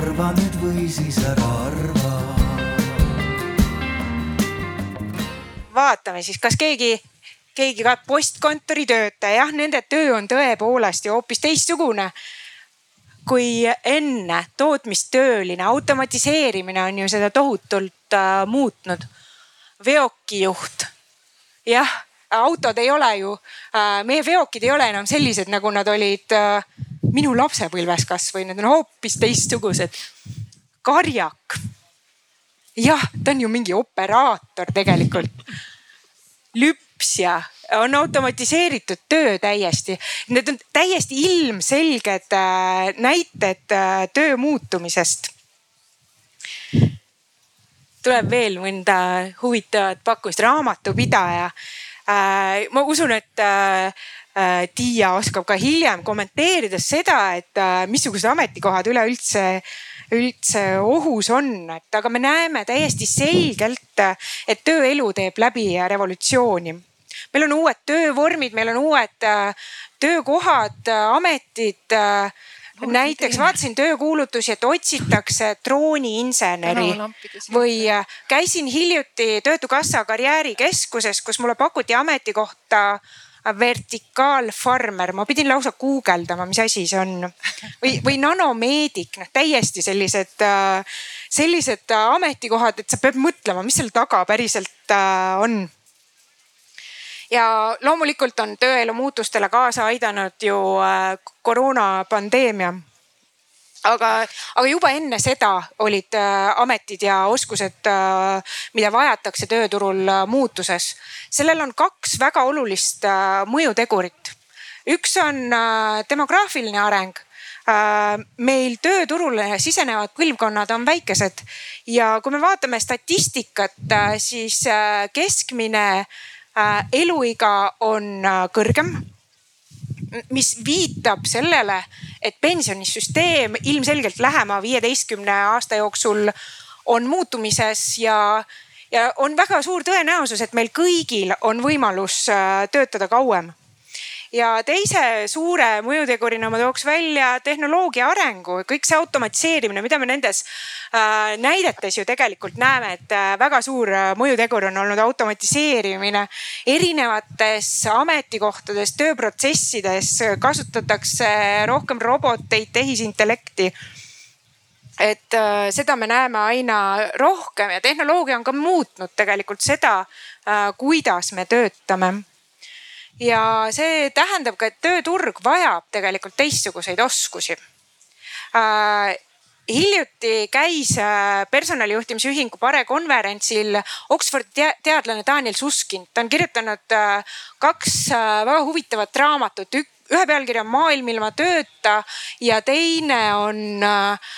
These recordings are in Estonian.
arva nüüd või siis ära arva. vaatame siis, kas keegi, keegi ka postkontori töötaja, jah, nende töö on tõepoolest ju hoopis teistsugune kui enne tootmistööline, automatiseerimine on ju seda tohutult äh, muutnud. veokijuht, jah, autod ei ole ju äh,, meie veokid ei ole enam sellised, nagu nad olid äh, minu lapsepõlves kasvõi, need on hoopis teistsugused. karjak, jah, ta on ju mingi operaator tegelikult. lüpsja on automatiseeritud töö täiesti. Need on täiesti ilmselged äh, näited äh, töö muutumisest. tuleb veel mõnda huvitavat pakkumist, raamatupidaja. Äh, ma usun, et Tiia oskab ka hiljem kommenteerida seda, et missugused ametikohad üleüldse üldse ohus on, et aga me näeme täiesti selgelt, et tööelu teeb läbi revolutsiooni. Meil on uued töövormid, meil on uued äh, töökohad, äh, ametid äh, näiteks vaatasin töökuulutusi, et otsitakse drooniinseneri või käisin hiljuti Töötukassa karjäärikeskuses, kus mulle pakuti ametikohta vertikaalfarmer, ma pidin lausa guugeldama, mis asi see on. või, või nanomeedik, noh täiesti sellised, sellised ametikohad, et sa pead mõtlema, mis seal taga päriselt on. Ja loomulikult on tööelu muutustele kaasa aidanud ju äh, koroonapandeemia aga, aga juba enne seda olid äh, ametid ja oskused, äh, mida vajatakse tööturul muutuses. sellel on kaks väga olulist mõjutegurit. üks on demograafiline areng meil tööturule sisenevad põlvkonnad on väikesed ja kui me vaatame statistikat, siis keskmine Äh, eluiga on äh, kõrgem mis viitab sellele, et pensionisüsteem ilmselgelt lähema viieteistkümne aasta jooksul on muutumises ja, ja on väga suur tõenäosus, et meil kõigil on võimalus äh, töötada kauem ja teise suure mõjutegurina ma tooks välja tehnoloogia arengu, kõik see automatiseerimine, mida me nendes äh, näidetes ju tegelikult näeme, et äh, väga suur äh, mõjutegur on olnud automatiseerimine. erinevates ametikohtades, tööprotsessides kasutatakse rohkem roboteid, tehisintellekti et seda me näeme aina rohkem ja tehnoloogia on ka muutnud tegelikult seda kuidas me töötame ja see tähendab ka, et tööturg vajab tegelikult teistsuguseid oskusi. Äh, hiljuti käis äh, personalijuhtimise ühingu Pare konverentsil Oxfordi teadlane Daniel Susskind, ta on kirjutanud äh, kaks väga huvitavat raamatut, ühe pealkiri on Maailm ilma tööta ja teine on äh,,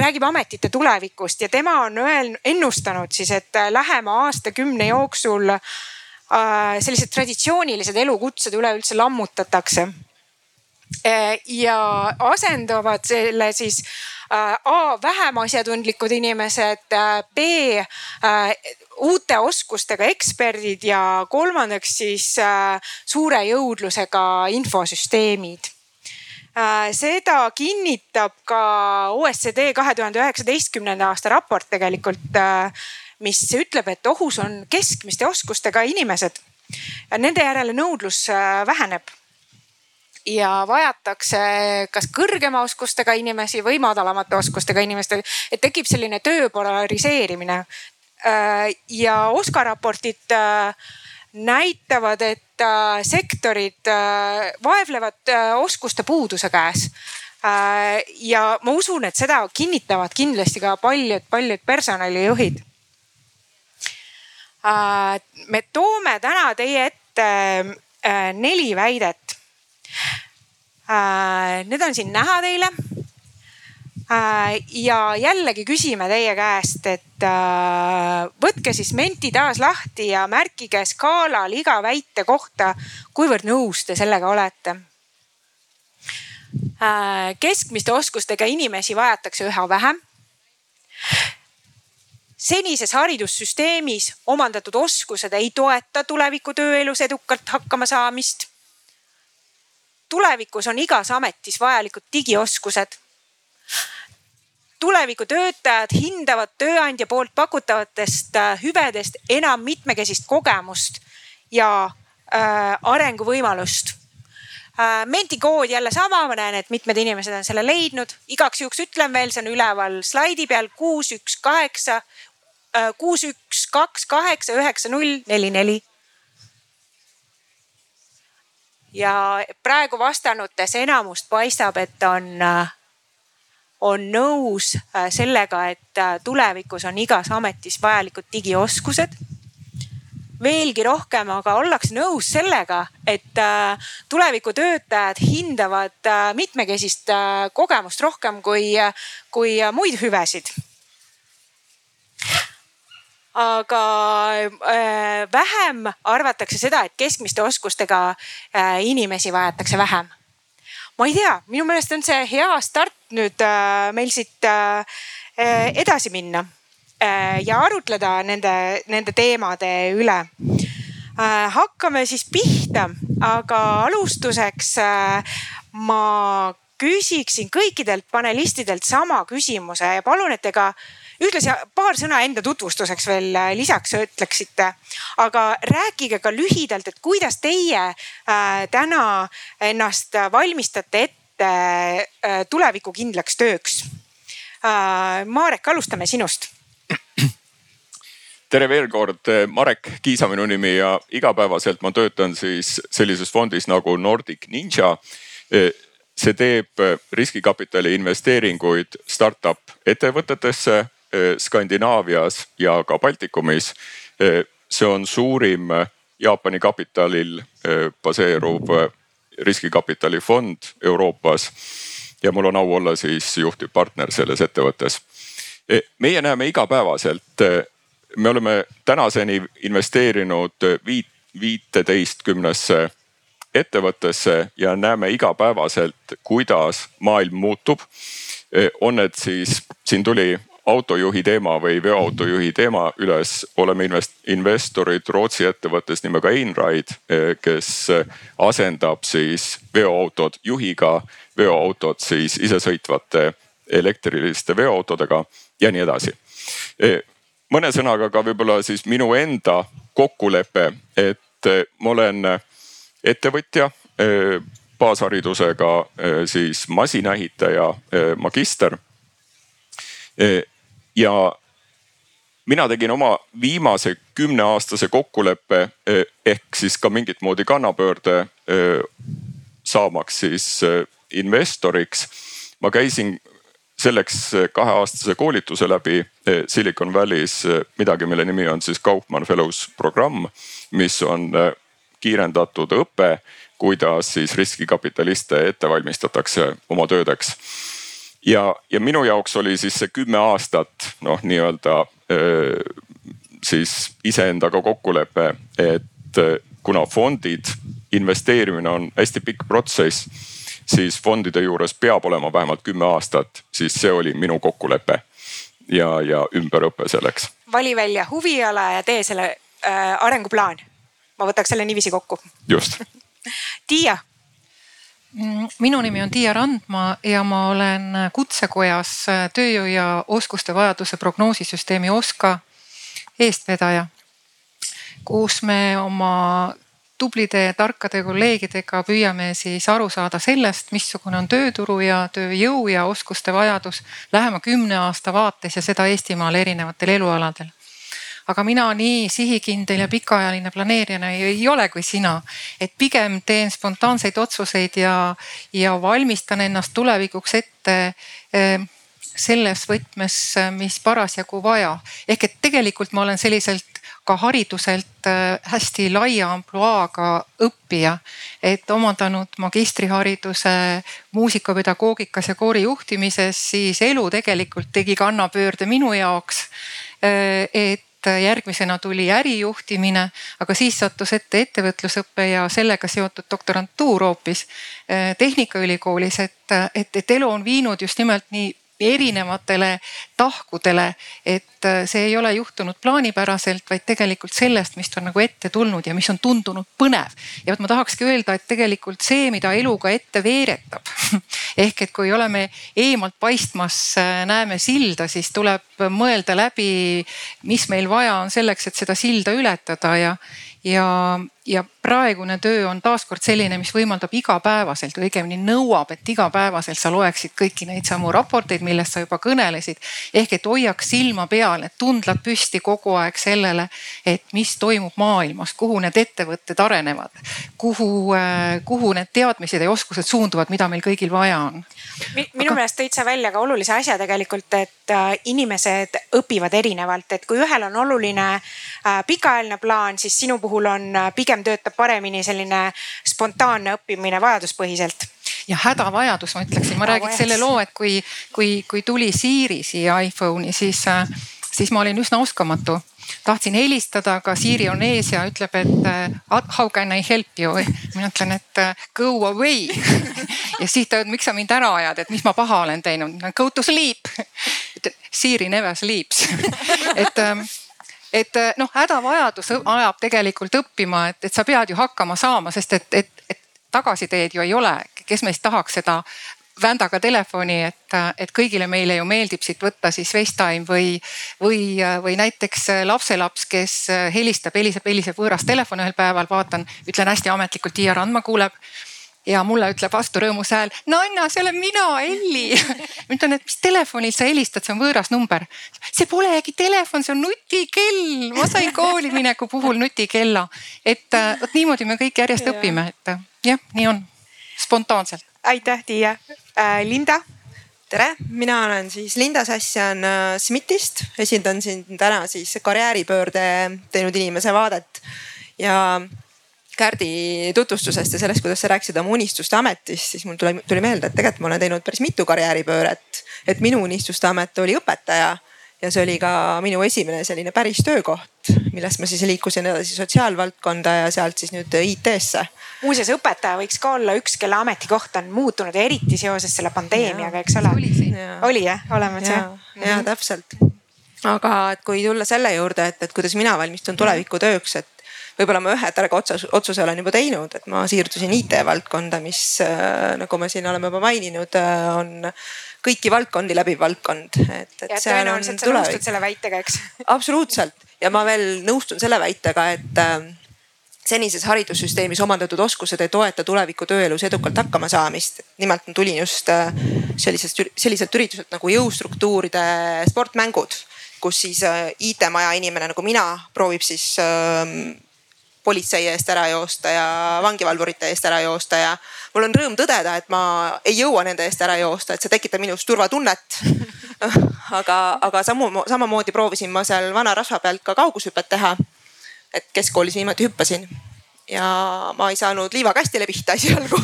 räägib ametite tulevikust ja tema on öelnud, ennustanud siis, et lähema aastakümne jooksul Äh, sellised traditsioonilised elukutsed üleüldse lammutatakse. Äh, ja asendavad selle siis äh, A vähem asjatundlikud inimesed, B uute oskustega eksperdid ja kolmandaks siis suure jõudlusega infosüsteemid seda kinnitab ka OECD kahe tuhande üheksateistkümnenda aasta raport tegelikult mis ütleb, et ohus on keskmiste oskustega inimesed. Nende järele nõudlus äh, väheneb ja vajatakse kas kõrgema oskustega inimesi või madalamate oskustega inimestel, et tekib selline töö polariseerimine. Äh, ja OSKA raportid äh, näitavad, et sektorid vaevlevad oskuste puuduse käes ja ma usun, et seda kinnitavad kindlasti ka paljud-paljud personalijuhid Äh, me toome täna teie ette äh, neli väidet. Äh, need on siin näha teile. ja jällegi küsime teie käest, et võtke siis menti taas lahti ja märkige skaalal iga väite kohta, kuivõrd nõus te sellega olete. keskmiste oskustega inimesi vajatakse üha vähem senises haridussüsteemis omandatud oskused ei toeta tuleviku tööelus edukalt hakkama saamist. tulevikus on igas ametis vajalikud digioskused. tulevikutöötajad hindavad tööandja poolt pakutavatest hüvedest enam mitmekesist kogemust ja äh, arenguvõimalust äh,. mentikood jälle sama, ma näen, et mitmed inimesed on selle leidnud. igaks juhuks ütlen veel, see on üleval slaidi peal kuus, üks, kaheksa, äh, kuus, üks, kaks, kaheksa, üheksa, null, neli, neli. ja praegu vastanutes enamust paistab, et on, äh, on nõus äh, sellega, et tulevikus on igas ametis vajalikud digioskused veelgi rohkem aga ollakse nõus sellega, et äh, tuleviku töötajad hindavad äh, mitmekesist äh, kogemust rohkem kui, kui muid hüvesid aga äh, vähem arvatakse seda, et keskmiste oskustega äh, inimesi vajatakse vähem. ma ei tea, minu meelest on see hea start nüüd äh, meil siit edasi minna Äh, ja arutleda nende, nende teemade üle. Äh, hakkame siis pihta, aga alustuseks äh, ma küsiksin kõikidelt panelistidelt sama küsimuse ja palun, et te ka ühtlasi paar sõna enda tutvustuseks veel lisaks ütleksite. aga rääkige ka lühidalt, et kuidas teie äh, täna ennast valmistate ette äh, tulevikukindlaks tööks äh,. Marek, alustame sinust tere veel kord, Marek Kiisa minu nimi ja igapäevaselt ma töötan siis sellises fondis nagu Nordic Ninja. see teeb riskikapitali investeeringuid startup ettevõtetesse Skandinaavias ja ka Baltikumis. see on suurim Jaapani kapitalil baseeruv riskikapitalifond Euroopas ja mul on au olla siis juhtivpartner selles ettevõttes. meie näeme igapäevaselt me oleme tänaseni investeerinud viit, viiteistkümnesse ettevõttesse ja näeme igapäevaselt, kuidas maailm muutub. on need siis, siin tuli autojuhi teema või veoautojuhi teema üles, oleme invest-, investorid Rootsi ettevõttes nimega Einride, kes asendab siis veoautod juhiga, veoautod siis isesõitvate elektriliste veoautodega ja nii edasi mõne sõnaga ka võib-olla siis minu enda kokkulepe, et eh, ma olen ettevõtja eh, baasharidusega eh, siis masinaehitaja magister. Ja mina tegin oma viimase kümneaastase kokkuleppe ehk siis ka mingit moodi kannapöörde saamaks siis investoriks. ma käisin selleks eh, kaheaastase koolituse läbi eh, Silicon Valley's eh, midagi, mille nimi on siis Kaufman Fellows programm, mis on kiirendatud õpe, kuidas siis riskikapitaliste ette valmistatakse oma töödeks. Ja, ja minu jaoks oli siis see kümme aastat noh, nii-öelda siis iseendaga kokkulepe, et kuna fondid, investeerimine on hästi pikk protsess siis fondide juures peab olema vähemalt kümme aastat, siis see oli minu kokkulepe ja, ja ümberõpe selleks. vali välja huviala ja tee selle äh, arenguplaan. ma võtaks selle niiviisi kokku. just Tiia minu nimi on Tiia Randma ja ma olen Kutsekojas tööjõu ja oskuste vajaduse prognoosisüsteemi OSKA eestvedaja. kus me oma tublide tarkade kolleegidega püüame siis aru saada sellest, missugune on tööturu ja tööjõu ja oskuste vajadus lähema kümne aasta vaates ja seda Eestimaal erinevatel elualadel aga mina nii sihikindel ja pikaajaline planeerijana ei, ei ole kui sina. et pigem teen spontaanseid otsuseid ja, ja valmistan ennast tulevikuks ette eh, selles võtmes, mis parasjagu vaja. ehk et tegelikult ma olen selliselt ka hariduselt äh, hästi laia ampluaaga õppija. et omandanud magistrihariduse muusikapedagoogikas ja koorijuhtimises, siis elu tegelikult tegi kannapöörde minu jaoks. Äh, et järgmisena tuli ärijuhtimine, aga siis sattus ette ettevõtlusõpe ja sellega seotud doktorantuur hoopis äh, Tehnikaülikoolis, et, et, et elu on viinud just nimelt nii erinevatele tahkudele. et äh, see ei ole juhtunud plaanipäraselt, vaid tegelikult sellest, mis on nagu ette tulnud ja mis on tundunud põnev. ja vot ma tahakski öelda, et tegelikult see, mida elu ka ette veeretab ehk et kui oleme eemalt paistmas, äh, näeme silda, siis tuleb mõelda läbi, mis meil vaja on selleks, et seda silda ületada ja ja, ja praegune töö on taaskord selline, mis võimaldab igapäevaselt või õigemini nõuab, et igapäevaselt sa loeksid kõiki neid samu raporteid, millest sa juba kõnelesid. ehk et hoiaks silma peal, need tundlad püsti kogu aeg sellele, et mis toimub maailmas, kuhu need ettevõtted arenevad, kuhu, äh, kuhu need teadmised ja oskused suunduvad, mida meil kõigil vaja on. minu meelest tõid sa välja ka olulise asja tegelikult, et äh, inimesed õpivad erinevalt, et kui ühel on oluline äh, pikaajaline plaan, siis sinu puhul on pigem töötab paremini selline spontaanne õppimine vajaduspõhiselt ja hädavajadus, ma ütleksin, ma räägiks selle loo, et kui, kui, kui tuli Siri siia iPhone'i, siis, siis ma olin üsna oskamatu tahtsin helistada, aga Siri on ees ja ütleb, et how can I help you. mina ütlen, et go away ja siis ta ütleb, miks sa mind ära ajad, et mis ma paha olen teinud. Go to sleep. Siri never sleeps et et eh, noh, hädavajadus ajab tegelikult õppima, et, et sa pead ju hakkama saama, sest et, et, et tagasiteed ju ei ole, kes meist tahaks seda vändaga telefoni, et, et kõigile meile ju meeldib siit võtta siis FaceTime või, või, või näiteks lapselaps, kes helistab, heliseb, heliseb võõras telefon ühel päeval, vaatan, ütlen hästi ametlikult, Tiia Randma kuuleb ja mulle ütleb vastu rõõmus hääl, no Anna, see olen mina, Elli. ma ütlen, et mis telefonil sa helistad, see on võõras number. see polegi telefon, see on nutikell, ma sain kooli mineku puhul nutikella. et äh, vot niimoodi me kõik järjest ja. õpime, et äh, jah, nii on, spontaanselt. aitäh, Tiia äh,. Linda tere, mina olen siis Linda Sassian äh, SMIT-ist, esindan siin täna siis karjääripöörde teinud inimese vaadet ja Kärdi tutvustusest ja sellest, kuidas sa rääkisid oma unistuste ametist, siis mul tuli, tuli meelde, et tegelikult ma olen teinud päris mitu karjääripööret. et minu unistuste amet oli õpetaja ja see oli ka minu esimene selline päris töökoht, millest ma siis liikusin edasi sotsiaalvaldkonda ja sealt siis nüüd IT-sse. muuseas, õpetaja võiks ka olla üks, kelle ametikoht on muutunud eriti seoses selle pandeemiaga, eks ole. oli jah, olemas jah? ja, ja täpselt aga et kui tulla selle juurde, et, et kuidas mina valmistun tulevikutööks, et võib-olla ma ühe targa otsuse, otsuse olen juba teinud, et ma siirdusin IT valdkonda, mis äh, nagu me siin oleme juba maininud, äh, on kõiki valdkondi läbiv valdkond, et, et. ja tõenäoliselt sa nõustud selle väitega, eks? absoluutselt ja ma veel nõustun selle väitega, et äh, senises haridussüsteemis omandatud oskused ei toeta tuleviku tööelus edukalt hakkama saamist. nimelt ma tulin just sellisest, selliselt ürituselt nagu jõustruktuuride sportmängud, kus siis IT-maja inimene nagu mina proovib siis ähm, politsei eest ära joosta ja vangivalvurite eest ära joosta ja mul on rõõm tõdeda, et ma ei jõua nende eest ära joosta, et see tekitab minus turvatunnet aga, aga samu, samamoodi proovisin ma seal vana rasva pealt ka kaugushüpet teha. et keskkoolis viimati hüppasin ja ma ei saanud liivakastile pihta esialgu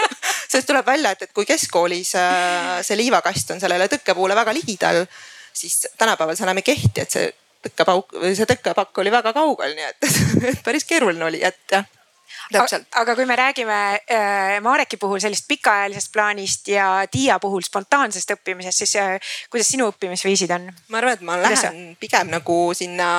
sest tuleb välja, et, et kui keskkoolis äh, see liivakast on sellele tõkkepuule väga ligidal, siis tänapäeval see enam ei kehti, et see tõkkepauk või see tõkkepakk oli väga kaugel, nii et, et päris keeruline oli, et jah täpselt. aga kui me räägime äh, Mareki puhul sellist pikaajalisest plaanist ja Tiia puhul spontaansest õppimisest, siis äh, kuidas sinu õppimisviisid on? ma arvan, et ma lähen sa? pigem nagu sinna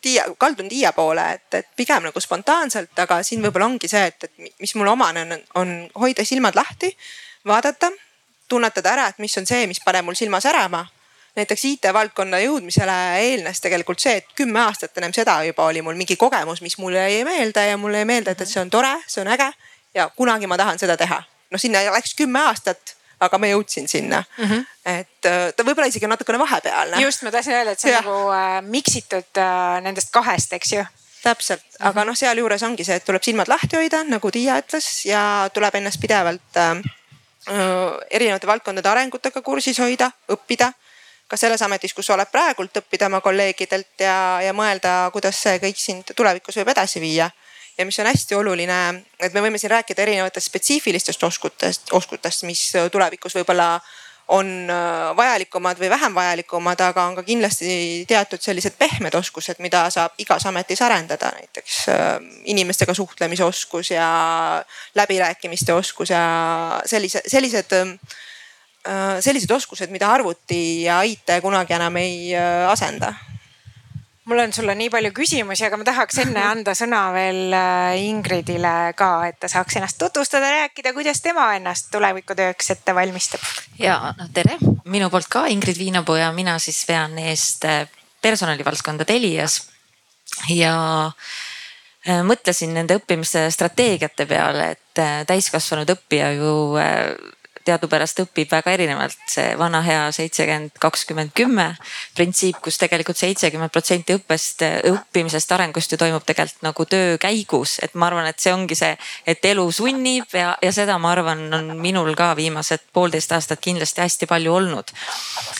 Tiia, kaldun Tiia poole, et, et pigem nagu spontaanselt, aga siin võib-olla ongi see, et, et mis mulle omane on, on hoida silmad lahti, vaadata, tunnetada ära, et mis on see, mis paneb mul silma särama näiteks IT-valdkonna jõudmisele eelnes tegelikult see, et kümme aastat ennem seda juba oli mul mingi kogemus, mis mulle jäi meelde ja mulle jäi meelde, et, et see on tore, see on äge ja kunagi ma tahan seda teha. noh, sinna läks kümme aastat, aga ma jõudsin sinna mm. -hmm. et äh, ta võib-olla isegi natukene vahepealne. just, ma tahtsin öelda, et see on nagu äh, miksitud äh, nendest kahest, eks ju täpselt mm, -hmm. aga noh, sealjuures ongi see, et tuleb silmad lahti hoida, nagu Tiia ütles ja tuleb ennast pidevalt äh, äh erinevate valdkondade arengutega kursis hoida, õppida ka selles ametis, kus sa oled praegult, õppida oma kolleegidelt ja, ja mõelda, kuidas see kõik sind tulevikus võib edasi viia. ja mis on hästi oluline, et me võime siin rääkida erinevatest spetsiifilistest oskutest, oskutest, mis tulevikus võib-olla on äh, vajalikumad või vähem vajalikumad, aga on ka kindlasti teatud sellised pehmed oskused, mida saab igas ametis arendada, näiteks äh, inimestega suhtlemise oskus ja läbirääkimiste oskus ja sellise, sellised sellised oskused, mida arvuti ja IT kunagi enam ei asenda. Mul on sulle nii palju küsimusi, aga ma tahaks enne anda sõna veel Ingridile ka, et ta saaks ennast tutvustada, rääkida, kuidas tema ennast tulevikutööks ette valmistab. ja noh, tere! Minu poolt ka Ingrid Viinapuu ja mina siis vean eest personalivaldkonda Telias. Ja äh, mõtlesin nende õppimise strateegiate peale, et äh, täiskasvanud õppija ju äh, teadupärast õpib väga erinevalt. see vana hea seitsekümmend, kakskümmend, kümme printsiip, kus tegelikult seitsekümmend protsenti õppest, õppimisest, arengust ju toimub tegelikult nagu töö käigus. et ma arvan, et see ongi see, et elu sunnib ja, ja seda ma arvan, on minul ka viimased poolteist aastat kindlasti hästi palju olnud.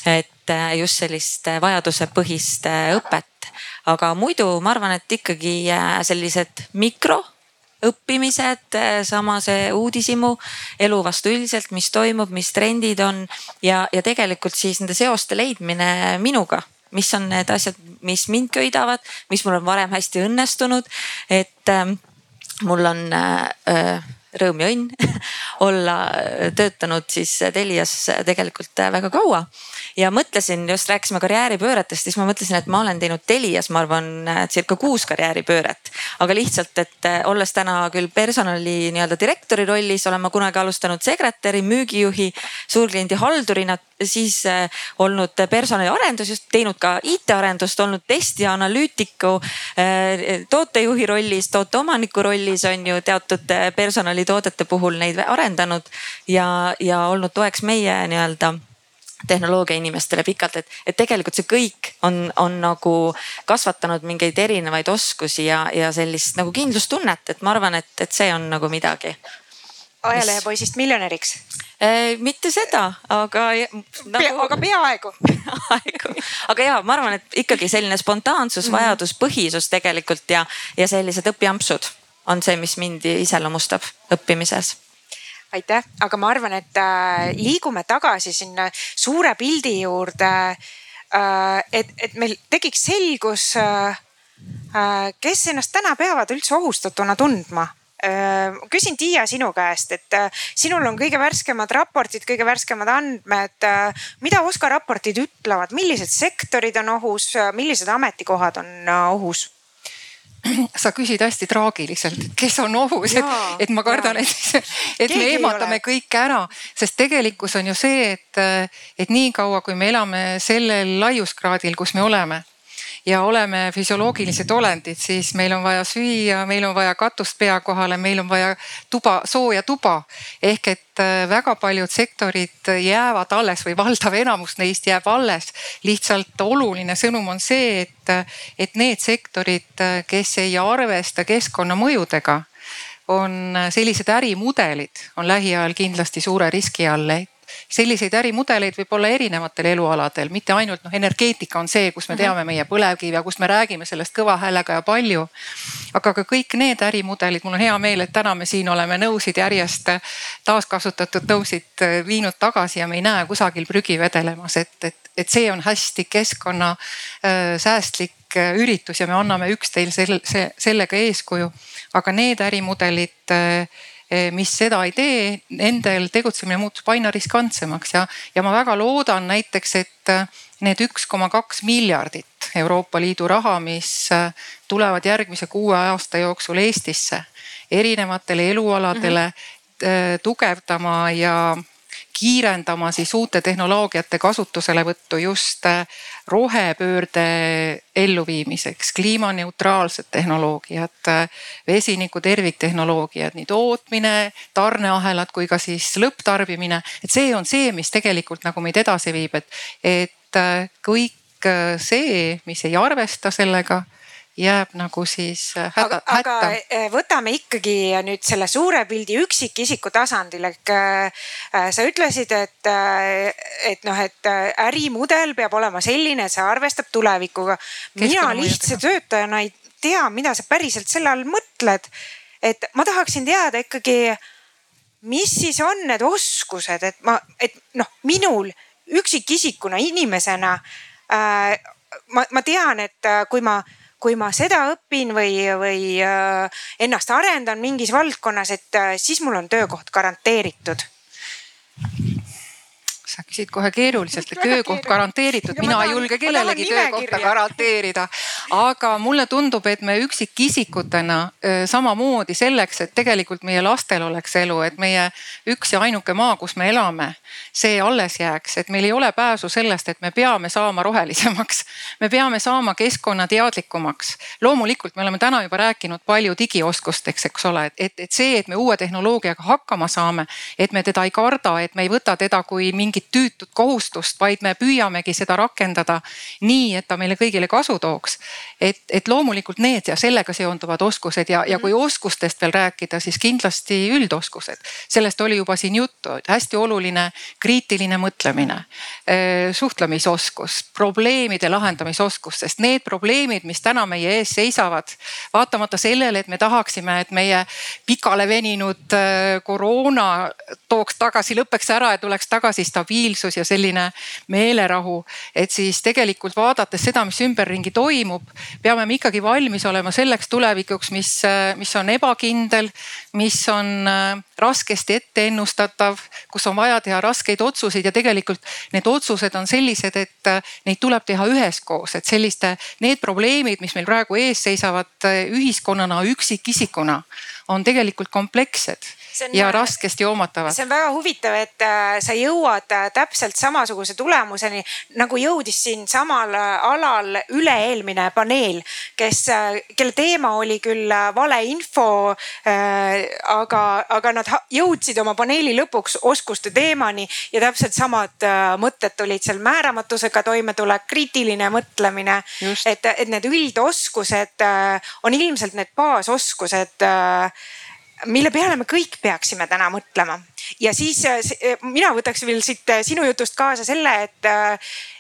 et just sellist vajadusepõhist õpet, aga muidu ma arvan, et ikkagi sellised mikro õppimised, sama see uudishimu, elu vastu üldiselt, mis toimub, mis trendid on ja, ja tegelikult siis nende seoste leidmine minuga. Mis on need asjad, mis mind köidavad, mis mul on varem hästi õnnestunud, et äh, mul on äh, rõõm ja õnn olla töötanud siis Telias tegelikult väga kaua ja mõtlesin, just rääkisime karjääripööretest, siis ma mõtlesin, et ma olen teinud Telias, ma arvan, circa kuus karjääripööret. aga lihtsalt, et eh, olles täna küll personali nii-öelda direktori rollis, olen ma kunagi alustanud sekretäri, müügijuhi, suurkliendi haldurina, siis eh, olnud personaliarendus, just teinud ka IT-arendust, olnud testija, analüütiku, tootejuhi rollis, tooteomaniku rollis on ju teatud personalitoodete puhul neid arendanud ja, ja olnud toeks meie nii-öelda tehnoloogia inimestele pikalt, et, et tegelikult see kõik on, on nagu kasvatanud mingeid erinevaid oskusi ja, ja sellist nagu kindlustunnet, et ma arvan, et, et see on nagu midagi. ajalehepoisist miljonäriks äh,? mitte seda, aga nagu.... Aga peaaegu peaaegu, aga ja ma arvan, et ikkagi selline spontaansus, mhm. vajaduspõhisus tegelikult ja, ja sellised õpiampsud on see, mis mind iseloomustab õppimises aitäh, aga ma arvan, et äh, liigume tagasi sinna suure pildi juurde äh,. et, et meil tekiks selgus äh,, kes ennast täna peavad üldse ohustatuna tundma küsin Tiia sinu käest, et sinul on kõige värskemad raportid, kõige värskemad andmed. mida OSKA raportid ütlevad, millised sektorid on ohus, millised ametikohad on ohus? sa küsid hästi traagiliselt, kes on ohus, et, et ma kardan, et, et me ehmatame kõik ära, sest tegelikkus on ju see, et, et niikaua kui me elame sellel laiuskraadil, kus me oleme ja oleme füsioloogilised olendid, siis meil on vaja süüa, meil on vaja katust pea kohale, meil on vaja tuba, sooja tuba. ehk et äh, väga paljud sektorid jäävad alles või valdav enamus neist jääb alles. lihtsalt oluline sõnum on see, et, et need sektorid, kes ei arvesta keskkonnamõjudega on sellised ärimudelid on lähiajal kindlasti suure riski all, et selliseid ärimudeleid võib olla erinevatel elualadel, mitte ainult noh, energeetika on see, kus me mhm. teame meie põlevkivi ja kus me räägime sellest kõva häälega ja palju. aga ka kõik need ärimudelid, mul on hea meel, et täna me siin oleme nõusid järjest taaskasutatud nõusid viinud tagasi ja me ei näe kusagil prügi vedelemas, et, et, et see on hästi keskkonna äh, säästlik üritus ja me anname üksteisele sellega eeskuju. aga need ärimudelid äh, mis seda ei tee, nendel tegutsemine muutub aina riskantsemaks ja, ja ma väga loodan näiteks, et eh, need üks koma kaks miljardit Euroopa Liidu raha, mis eh, tulevad järgmise kuue aasta jooksul Eestisse erinevatele elualadele mm -hmm. tugevdama ja kiirendama siis uute tehnoloogiate kasutuselevõttu just rohepöörde elluviimiseks, kliimaneutraalsed tehnoloogiad, vesiniku terviktehnoloogiad, nii tootmine, tarneahelad kui ka siis lõpptarbimine. et see on see, mis tegelikult nagu meid edasi viib, et, et kõik see, mis ei arvesta sellega jääb nagu siis äh, häda, hätta. aga äh, võtame ikkagi nüüd selle suure pildi üksikisiku tasandil, ehk äh, sa ütlesid, et, et noh, et ärimudel peab olema selline, see arvestab tulevikuga. mina lihtsa töötajana ei tea, mida sa päriselt selle all mõtled. et ma tahaksin teada ikkagi, mis siis on need oskused, et ma, et noh, minul üksikisikuna, inimesena äh, ma, ma tean, et kui ma kui ma seda õpin või, või äh, ennast arendan mingis valdkonnas, et äh, siis mul on töökoht garanteeritud sa küsid kohe keeruliselt, et töökoht garanteeritud, mina ei julge kellelegi töökohta garanteerida. aga mulle tundub, et me üksikisikutena samamoodi selleks, et tegelikult meie lastel oleks elu, et meie üks ja ainuke maa, kus me elame, see alles jääks, et meil ei ole pääsu sellest, et me peame saama rohelisemaks. me peame saama keskkonnateadlikumaks. loomulikult me oleme täna juba rääkinud palju digioskusteks, eks ole, et, et, et see, et me uue tehnoloogiaga hakkama saame, et me teda ei karda, et me ei võta teda kui mingit tüütut kohustust, vaid me püüamegi seda rakendada nii, et ta meile kõigile kasu tooks. et, et loomulikult need ja sellega seonduvad oskused ja, ja kui oskustest veel rääkida, siis kindlasti üldoskused. sellest oli juba siin juttu, et hästi oluline kriitiline mõtlemine, suhtlemisoskus, probleemide lahendamisoskus, sest need probleemid, mis täna meie ees seisavad, vaatamata sellele, et me tahaksime, et meie pikale veninud koroona tooks tagasi, lõpeks ära ja tuleks tagasi stabiilsus ja selline meelerahu. et siis tegelikult vaadates seda, mis ümberringi toimub, peame me ikkagi valmis olema selleks tulevikuks, mis, mis on ebakindel, mis on raskesti ette ennustatav, kus on vaja teha raskeid otsuseid ja tegelikult need otsused on sellised, et neid tuleb teha üheskoos, et selliste, need probleemid, mis meil praegu ees seisavad ühiskonnana, üksikisikuna on tegelikult komplekssed on, ja raskesti hoomatavad. see on väga huvitav, et äh, sa jõuad äh, täpselt samasuguse tulemuseni nagu jõudis siin samal äh, alal üle-eelmine paneel, kes, kelle teema oli küll valeinfo. aga, aga nad jõudsid oma paneeli lõpuks oskuste teemani ja täpselt samad mõtted tulid seal määramatusega toimetulek, kriitiline mõtlemine. et, et need üldoskused on ilmselt need baasoskused mille peale me kõik peaksime täna mõtlema. ja siis äh, äh, mina võtaks veel siit äh, sinu jutust kaasa selle, et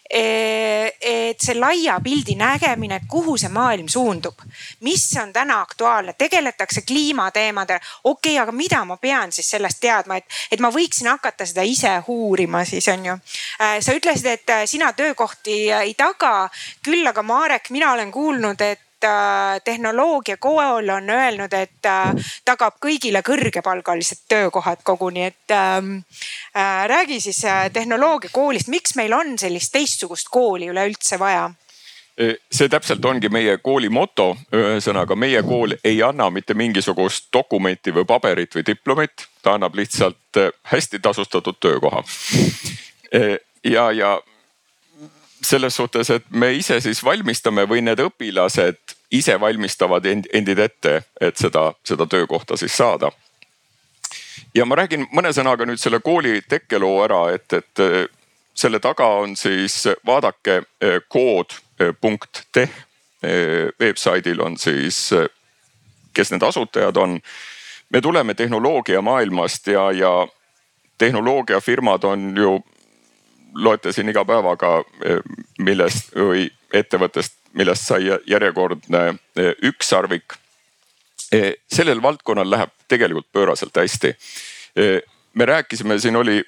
et see laia pildi nägemine, et kuhu see maailm suundub, mis on täna aktuaalne, tegeletakse kliimateemadel. okei okay,, aga mida ma pean siis sellest teadma, et, et ma võiksin hakata seda ise uurima, siis on ju. sa ütlesid, et sina töökohti ei taga, küll aga Marek, mina olen kuulnud, et Äh, tehnoloogiakool on öelnud, et äh, tagab kõigile kõrgepalgalised töökohad koguni, et ähm, äh, räägi siis tehnoloogiakoolist, miks meil on sellist teistsugust kooli üleüldse vaja? see täpselt ongi meie kooli moto, ühesõnaga meie kool ei anna mitte mingisugust dokumenti või paberit või diplomit, ta annab lihtsalt hästi tasustatud töökoha. ja, ja selles suhtes, et me ise siis valmistame või need õpilased ise valmistavad end, endid ette, et seda, seda töökohta siis saada. ja ma räägin mõne sõnaga nüüd selle kooli tekkeloo ära, et, et eh, selle taga on siis vaadake eh, kood.teh eh, veebsaidil on siis, kes need asutajad on. me tuleme tehnoloogia maailmast ja, ja tehnoloogiafirmad on ju loete siin iga päevaga, eh, millest või ettevõttest, millest sai järjekordne eh, ükssarvik. Eh, sellel valdkonnal läheb tegelikult pööraselt hästi. me rääkisime, siin oli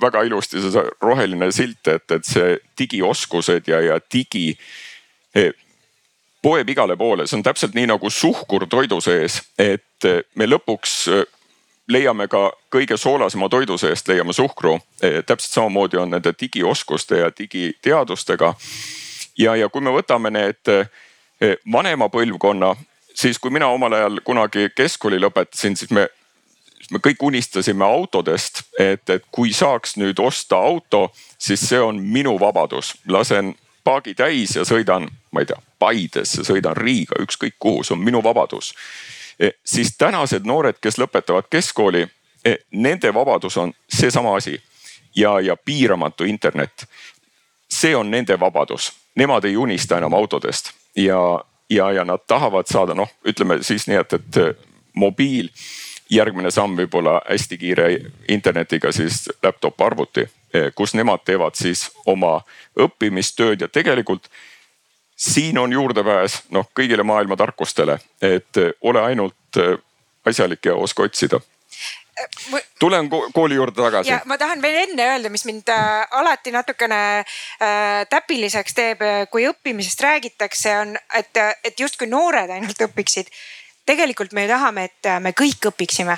väga ilusti see roheline silt, et, et see digioskused ja, ja digi poeb igale poole, see on täpselt nii nagu suhkur toidu sees, et me lõpuks leiame ka kõige soolasema toidu seest leiame suhkru. E, täpselt samamoodi on nende digioskuste ja digiteadustega. ja, ja kui me võtame need e, vanema põlvkonna, siis kui mina omal ajal kunagi keskkooli lõpetasin, siis me me kõik unistasime autodest, et, et kui saaks nüüd osta auto, siis see on minu vabadus, lasen paagi täis ja sõidan, ma ei tea, Paidesse, sõidan Riiga, ükskõik kuhu, see on minu vabadus Eh, siis tänased noored, kes lõpetavad keskkooli, eh, nende vabadus on seesama asi. Ja, ja piiramatu internet. see on nende vabadus, nemad ei unista enam autodest. Ja, ja, ja nad tahavad saada, noh, ütleme siis nii, et, et eh, mobiil, järgmine samm võib-olla hästi kiire internetiga siis laptop arvuti, kus nemad teevad siis oma õppimistööd. Ja tegelikult siin on juurdepääs noh kõigile maailma tarkustele, et eh, ole ainult eh, asjalik ja oska otsida tulen kooli juurde tagasi. ja ma tahan veel enne öelda, mis mind äh, alati natukene äh, täpiliseks teeb, äh, kui õppimisest räägitakse, on, et, et justkui noored ainult õpiksid. tegelikult me ju tahame, et me kõik õpiksime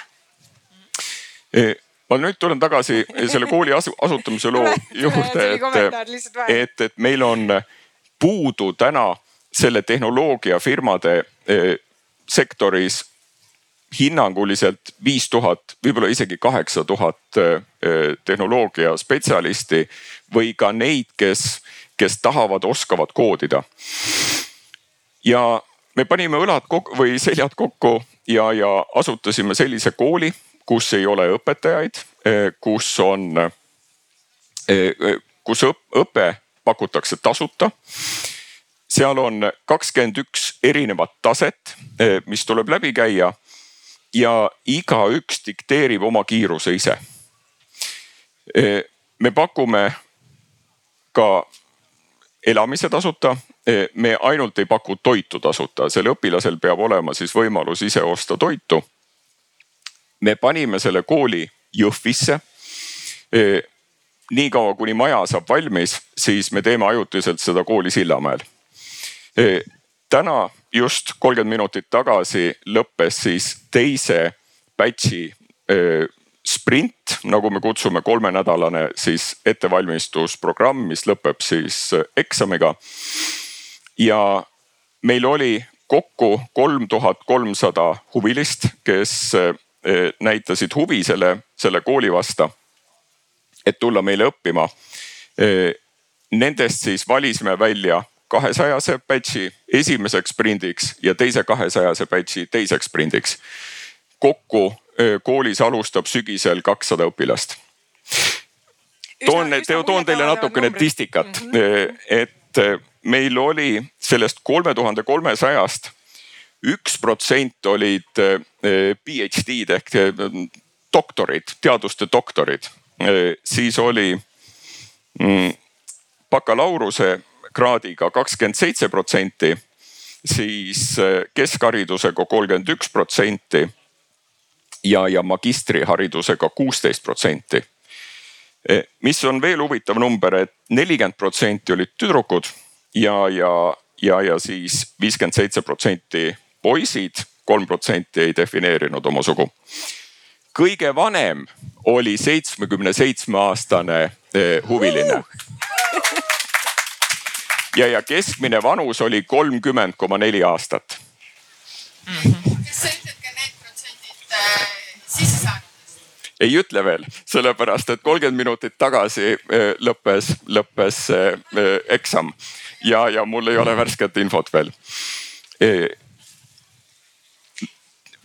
ma nüüd tulen tagasi selle kooli asu, asutamise loo juurde, et, et, et meil on puudu täna selle tehnoloogiafirmade eh, sektoris hinnanguliselt viis tuhat, võib-olla isegi kaheksa tuhat eh, tehnoloogia spetsialisti või ka neid, kes, kes tahavad, oskavad koodida. ja me panime õlad kokku või seljad kokku ja, ja asutasime sellise kooli, kus ei ole õpetajaid, eh, kus on, kus õpe pakutakse tasuta seal on kakskümmend üks erinevat taset, eh, mis tuleb läbi käia ja igaüks dikteerib oma kiiruse ise. Eh, me pakume ka elamise tasuta. Eh, me ainult ei paku toitu tasuta, sel õpilasel peab olema siis võimalus ise osta toitu. me panime selle kooli Jõhvisse. Niikaua kuni maja saab valmis, siis me teeme ajutiselt seda kooli Sillamäel täna just kolmkümmend minutit tagasi lõppes siis teise batch'i sprint, nagu me kutsume, kolmenädalane siis ettevalmistusprogramm, mis lõpeb siis eksamiga. ja meil oli kokku kolm tuhat kolmsada huvilist, kes näitasid huvi selle, selle kooli vasta, et tulla meile õppima. Nendest siis valisime välja kahesajase batch'i esimeseks sprindiks ja teise kahesajase batch'i teiseks sprindiks. kokku koolis alustab sügisel kakssada õpilast. toon, toon teile natukene statistikat mm, -hmm. et meil oli sellest kolme tuhande kolmesajast üks protsent olid PhD-d ehk doktorid, teaduste doktorid, siis oli mm, bakalaureuse kraadiga kakskümmend seitse protsenti, siis äh, keskharidusega kolmkümmend üks protsenti ja, ja magistriharidusega kuusteist protsenti. E, mis on veel huvitav number et, et nelikümmend protsenti olid tüdrukud ja, ja, ja, ja siis viiskümmend seitse protsenti poisid, kolm protsenti ei defineerinud oma sugu. kõige vanem oli seitsmekümne seitsme aastane e, huviline ja, ja keskmine vanus oli kolmkümmend koma neli aastat mm. -hmm. kas sa ütled ka need protsendid äh, sissesaanutest? ei ütle veel, sellepärast et kolmkümmend minutit tagasi äh, lõppes, lõppes eksam ja, ja mul ei ole värsket infot veel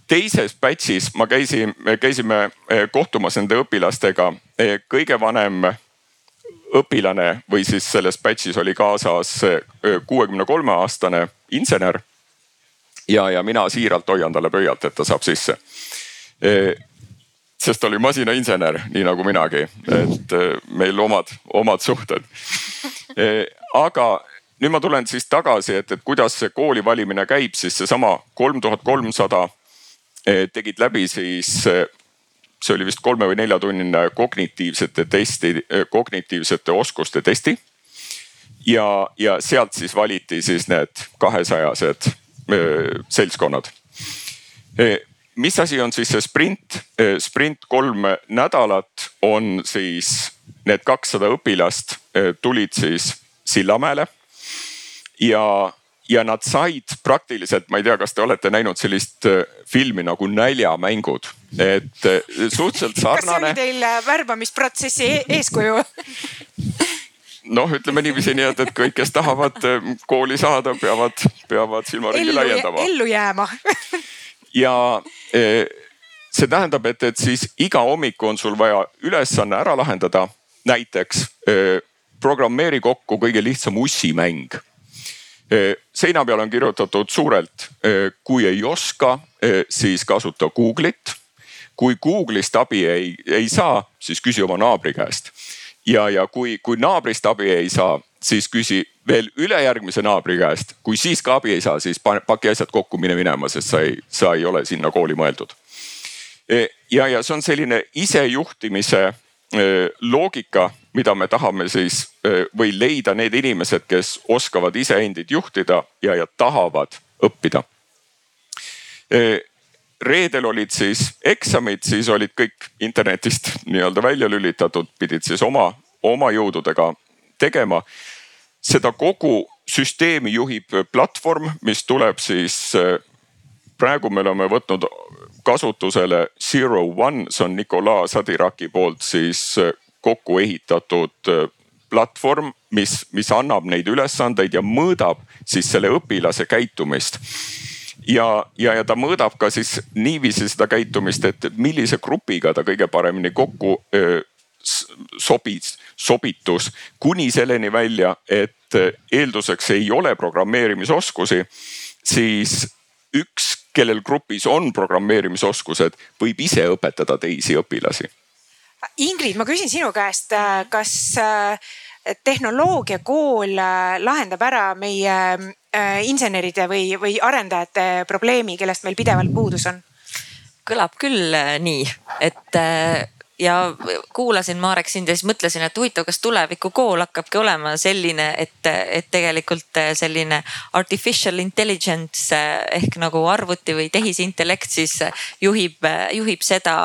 teises batch'is ma käisin, käisime äh, kohtumas nende õpilastega. kõige vanem õpilane või siis selles batch'is oli kaasas kuuekümne kolme aastane insener. ja, ja mina siiralt hoian talle pöialt, et ta saab sisse. sest ta oli masinainsener, nii nagu minagi, et meil omad, omad suhted. aga nüüd ma tulen siis tagasi, et, et kuidas see kooli valimine käib, siis seesama kolm tuhat kolmsada tegid läbi siis see oli vist kolme või neljatunnine kognitiivsete testi, kognitiivsete oskuste testi. ja, ja sealt siis valiti siis need kahesajased seltskonnad. mis asi on siis see sprint? sprint kolm nädalat on siis need kakssada õpilast tulid siis Sillamäele ja ja nad said praktiliselt, ma ei tea, kas te olete näinud sellist äh, filmi nagu Näljamängud, et äh, suhteliselt sarnane. kas see oli teil äh, värbamisprotsessi e eeskuju? noh, ütleme niiviisi nii, et, et kõik, kes tahavad kooli saada, peavad, peavad silmaringi laiendama. ellu jääma ja see tähendab, et, et siis iga hommik on sul vaja ülesanne ära lahendada. näiteks programmeeri kokku kõige lihtsam ussimäng seina peal on kirjutatud suurelt, kui ei oska, siis kasuta Google'it. kui Google'ist abi ei, ei saa, siis küsi oma naabri käest. ja, ja kui, kui naabrist abi ei saa, siis küsi veel ülejärgmise naabri käest. kui siis ka abi ei saa, siis paki asjad kokku, mine minema, sest sa ei, sa ei ole sinna kooli mõeldud. ja, ja see on selline isejuhtimise loogika mida me tahame siis või leida need inimesed, kes oskavad iseendid juhtida ja, ja tahavad õppida. reedel olid siis eksamid, siis olid kõik internetist nii-öelda välja lülitatud, pidid siis oma, oma jõududega tegema. seda kogu süsteemi juhib platvorm, mis tuleb siis, praegu me oleme võtnud kasutusele Zero One, see on Nicolas Sadiraki poolt siis kokku ehitatud platvorm, mis, mis annab neid ülesandeid ja mõõdab siis selle õpilase käitumist. Ja, ja, ja ta mõõdab ka siis niiviisi seda käitumist, et millise grupiga ta kõige paremini kokku öö, sobis, sobitus kuni selleni välja, et eelduseks ei ole programmeerimisoskusi, siis üks, kellel grupis on programmeerimisoskused, võib ise õpetada teisi õpilasi. Ingrid, ma küsin sinu käest, kas tehnoloogiakool lahendab ära meie Äh, inseneride või, või arendajate probleemi, kellest meil pidevalt puudus on? kõlab küll äh, nii, et äh, ja kuulasin Marek sind ja siis mõtlesin, et huvitav, kas tulevikukool hakkabki olema selline, et, et tegelikult selline artificial intelligence ehk nagu arvuti või tehisintellekt siis juhib, juhib seda,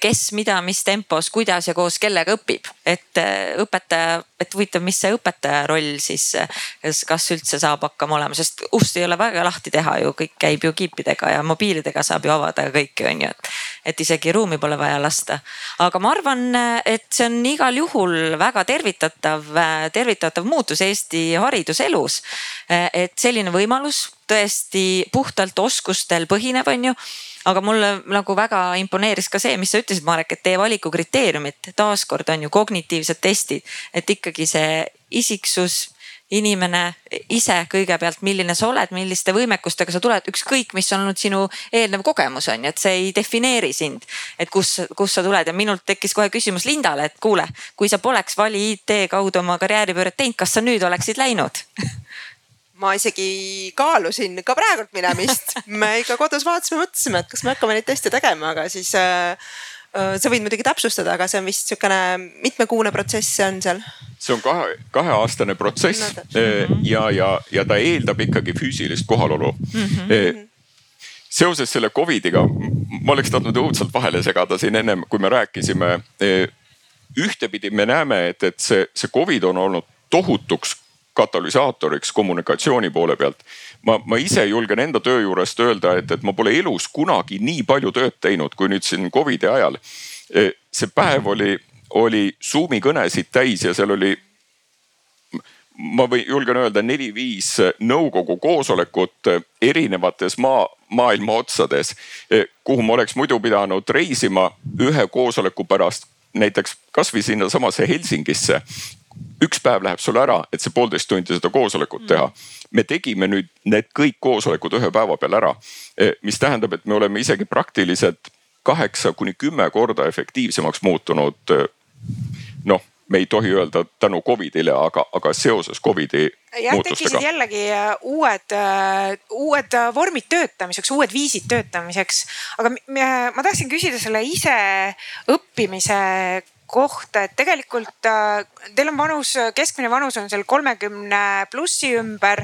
kes, mida, mis tempos, kuidas ja koos kellega õpib. et õpetaja, et huvitav, mis see õpetaja roll siis, kas üldse saab hakkama olema, sest ust ei ole väga lahti teha ju, kõik käib ju kiipidega ja mobiilidega saab ju avada kõike, on ju, et, et isegi ruumi pole vaja lasta aga ma arvan, et see on igal juhul väga tervitatav, tervitatav muutus Eesti hariduselus. et selline võimalus tõesti puhtalt oskustel põhinev, on ju aga mulle nagu väga imponeeris ka see, mis sa ütlesid, Marek, et teie valikukriteeriumid taaskord on ju kognitiivsed testid, et ikkagi see isiksus inimene ise kõigepealt, milline sa oled, milliste võimekustega sa tuled, ükskõik, mis on olnud sinu eelnev kogemus on ju, et see ei defineeri sind. et kus, kust sa tuled ja minult tekkis kohe küsimus Lindale, et kuule, kui sa poleks Vali IT kaudu oma karjääripööret teinud, kas sa nüüd oleksid läinud ma isegi kaalusin ka praegult minemist, me ikka kodus vaatasime, mõtlesime, et kas me hakkame neid teste tegema, aga siis äh, sa võid muidugi täpsustada, aga see on vist sihukene mitmekuune protsess on seal see on kahe, kaheaastane protsess no, ja, ja, ja ta eeldab ikkagi füüsilist kohalolu mm. -hmm seoses selle Covidiga, ma oleks tahtnud õudselt vahele segada siin ennem, kui me rääkisime. ühtepidi me näeme, et, et see, see Covid on olnud tohutuks katalüsaatoriks kommunikatsiooni poole pealt. Ma, ma ise julgen enda töö juurest öelda, et, et ma pole elus kunagi nii palju tööd teinud, kui nüüd siin Covidi ajal. see päev oli oli Zoom'i kõnesid täis ja seal oli ma või julgen öelda neli-viis nõukogu koosolekut erinevates maa, maailma otsades, kuhu ma oleks muidu pidanud reisima ühe koosoleku pärast näiteks kasvõi sinnasamasse Helsingisse. Üks päev läheb sul ära, et see poolteist tundi seda koosolekut teha. me tegime nüüd need kõik koosolekud ühe päeva peal ära, mis tähendab, et me oleme isegi praktiliselt kaheksa kuni kümme korda efektiivsemaks muutunud noh, me ei tohi öelda tänu Covidile, aga, aga seoses Covidi jah, tekkisid jällegi äh, uued, uued vormid töötamiseks, uued viisid töötamiseks. aga ma tahtsin küsida selle iseõppimise kohta, et tegelikult teil on vanus, keskmine vanus on seal kolmekümne plussi ümber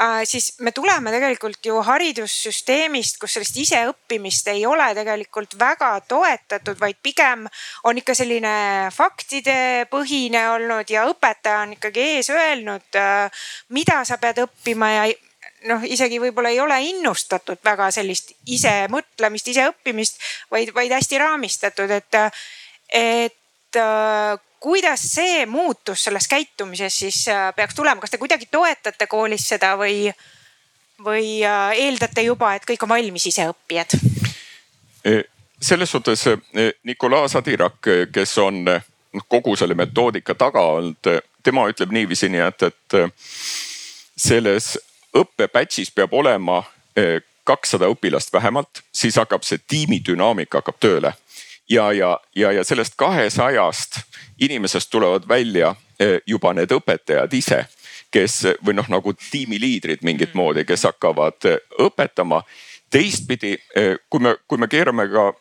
Äh, siis me tuleme tegelikult ju haridussüsteemist, kus sellist iseõppimist ei ole tegelikult väga toetatud, vaid pigem on ikka selline faktidepõhine olnud ja õpetaja on ikkagi ees öelnud, äh, mida sa pead õppima ja noh, isegi võib-olla ei ole innustatud väga sellist ise mõtlemist, ise õppimist, vaid, vaid hästi raamistatud, et, et äh, kuidas see muutus selles käitumises siis äh, peaks tulema, kas te kuidagi toetate koolis seda või, või äh, eeldate juba, et kõik on valmis iseõppijad? E, selles suhtes e, Nicolas Sadirak, kes on kogu selle metoodika taga olnud, tema ütleb niiviisi nii, et, et e, selles õppe-batch'is peab olema kakssada õpilast vähemalt, siis hakkab see tiimidünaamika hakkab tööle ja, ja, ja, ja sellest kahesajast inimesest tulevad välja eh, juba need õpetajad ise, kes või noh, nagu tiimiliidrid mingit mm. moodi, kes hakkavad eh, õpetama. teistpidi, eh, kui me, kui me keerame ka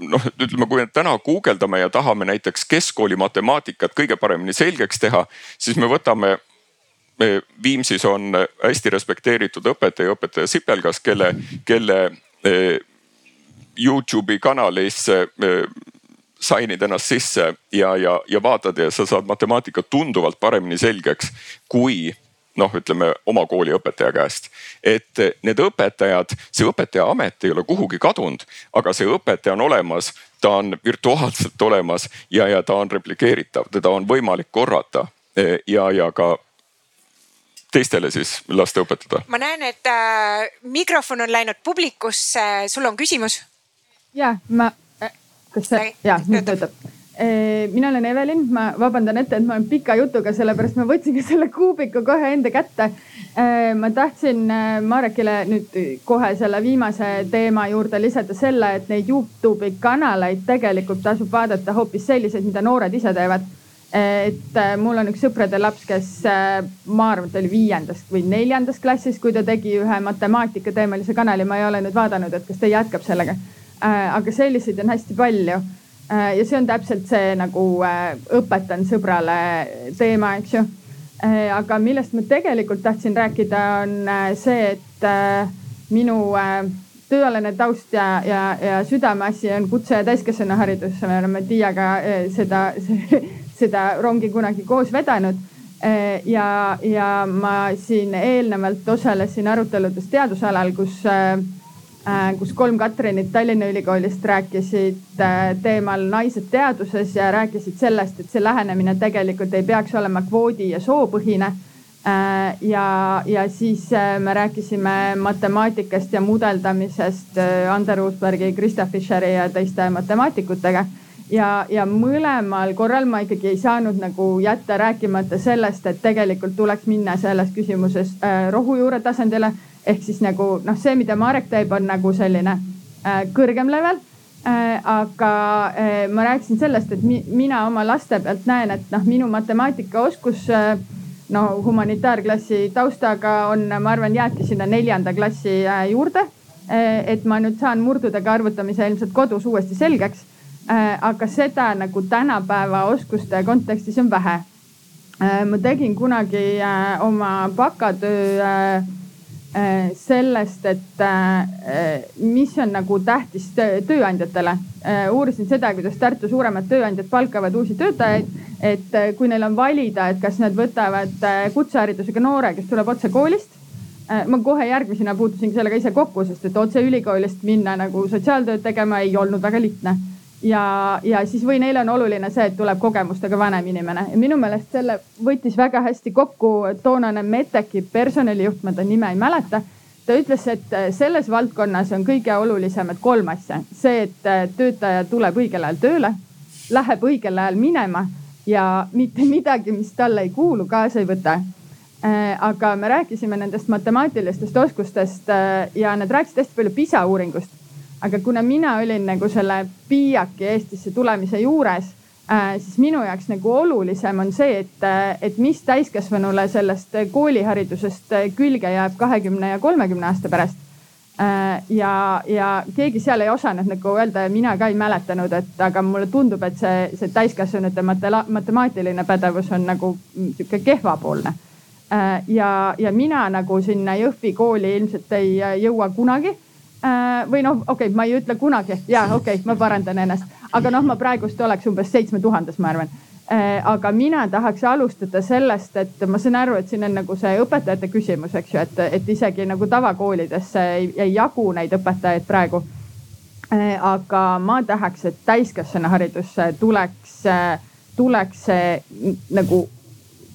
noh, ütleme, kui me täna guugeldame ja tahame näiteks keskkooli matemaatikat kõige paremini selgeks teha, siis me võtame Viimsis on hästi respekteeritud õpetaja, õpetaja Sipelgas, kelle, kelle Youtube'i kanalisse sign'id ennast sisse ja, ja, ja vaatad ja sa saad matemaatika tunduvalt paremini selgeks kui noh, ütleme oma kooli õpetaja käest. et need õpetajad, see õpetaja amet ei ole kuhugi kadunud, aga see õpetaja on olemas, ta on virtuaalselt olemas ja, ja ta on replikeeritav, teda on võimalik korrata ja, ja ka teistele siis lasta õpetada. ma näen, et äh, mikrofon on läinud publikusse, sul on küsimus? Ja ma, äh, kas see, ja nüüd töötab mina olen Evelin, ma vabandan ette, et ma olen pika jutuga, sellepärast ma võtsingi selle kuubiku kohe enda kätte. ma tahtsin äh, Marekile nüüd kohe selle viimase teema juurde lisada selle, et neid Youtube'i kanaleid tegelikult tasub vaadata hoopis selliseid, mida noored ise teevad. et äh, mul on üks sõprade laps, kes äh, ma arvan, et ta oli viiendas või neljandas klassis, kui ta tegi ühe matemaatika teemalise kanali, ma ei ole nüüd vaadanud, et kas ta jätkab sellega. Aga selliseid on hästi palju Äh, ja see on täpselt see nagu äh, õpetan sõbrale teema, eks ju. Äh, aga millest ma tegelikult tahtsin rääkida, on see, et minu tööalane taust ja, ja, ja südameasi on kutse- ja täiskasvanuharidus. me oleme Tiiaga seda, seda rongi kunagi koos vedanud. ja, ja ma siin eelnevalt osalesin aruteludes teadusalal, kus Äh, kus kolm Katrinit Tallinna Ülikoolist rääkisid äh, teemal naised teaduses ja rääkisid sellest, et see lähenemine tegelikult ei peaks olema kvoodi ja soopõhine. Äh, ja, ja siis me rääkisime matemaatikast ja mudeldamisest Ander Uusbergi, Krista Fischeri ja teiste matemaatikutega ja, ja mõlemal korral ma ikkagi ei saanud nagu jätta rääkimata sellest, et tegelikult tuleks minna selles küsimuses rohujuure tasandile ehk siis nagu noh, see, mida Marek teeb, on nagu selline äh, kõrgem level äh,. aga äh, ma rääkisin sellest, et mi, mina oma laste pealt näen, et noh, minu matemaatikaoskus äh, no humanitaarklassi taustaga on, ma arvan, jääbki sinna neljanda klassi äh, juurde äh,. et ma nüüd saan murdudega arvutamise ilmselt kodus uuesti selgeks äh,. Aga seda nagu tänapäeva oskuste kontekstis on vähe äh,. ma tegin kunagi äh, oma bakatöö äh, Äh, sellest, et äh, mis on nagu tähtis tööandjatele. Äh, uurisin seda, kuidas Tartu suuremad tööandjad palkavad uusi töötajaid. et kui neil on valida, et kas nad võtavad kutseharidusega noore, kes tuleb otse koolist. ma kohe järgmisena puutusin sellega ise kokku, sest et otse ülikoolist minna nagu sotsiaaltööd tegema ei olnud väga lihtne ja, ja siis või neile on oluline see, et tuleb kogemustega vanem inimene. Ja minu meelest selle võttis väga hästi kokku toonane Meteki personalijuht, ma ta nime ei mäleta. ta ütles, et äh, selles valdkonnas on kõige olulisemad kolm asja, see, et äh, töötaja tuleb õigel ajal tööle, läheb õigel ajal minema ja mitte midagi, mis talle ei kuulu, kaasa ei võta. Äh, aga me rääkisime nendest matemaatilistest oskustest ja nad rääkisid hästi palju PISA uuringust aga kuna mina olin nagu selle PIAK-i Eestisse tulemise juures äh,, siis minu jaoks nagu olulisem on see, et, äh, et mis täiskasvanule sellest kooliharidusest külge jääb kahekümne ja kolmekümne aasta pärast äh,. ja, ja keegi seal ei osanud nagu öelda ja mina ka ei mäletanud, et aga mulle tundub, et see, see täiskasvanute matemaatiline pädevus on nagu sihuke kehvapoolne äh, ja, ja mina nagu sinna Jõhvi kooli ilmselt ei jõua kunagi Äh, või noh, okei okay,, ma ei ütle kunagi, ja okei okay,, ma parandan ennast, aga noh, ma praegust oleks umbes seitsme tuhandes, ma arvan. Äh, aga mina tahaks alustada sellest, et ma saan aru, et siin on nagu see õpetajate küsimus, eks ju, et, et isegi nagu tavakoolidesse ei, ei jagu neid õpetajaid praegu. Äh, aga ma tahaks, et täiskasvanuharidusse tuleks, tuleks see nagu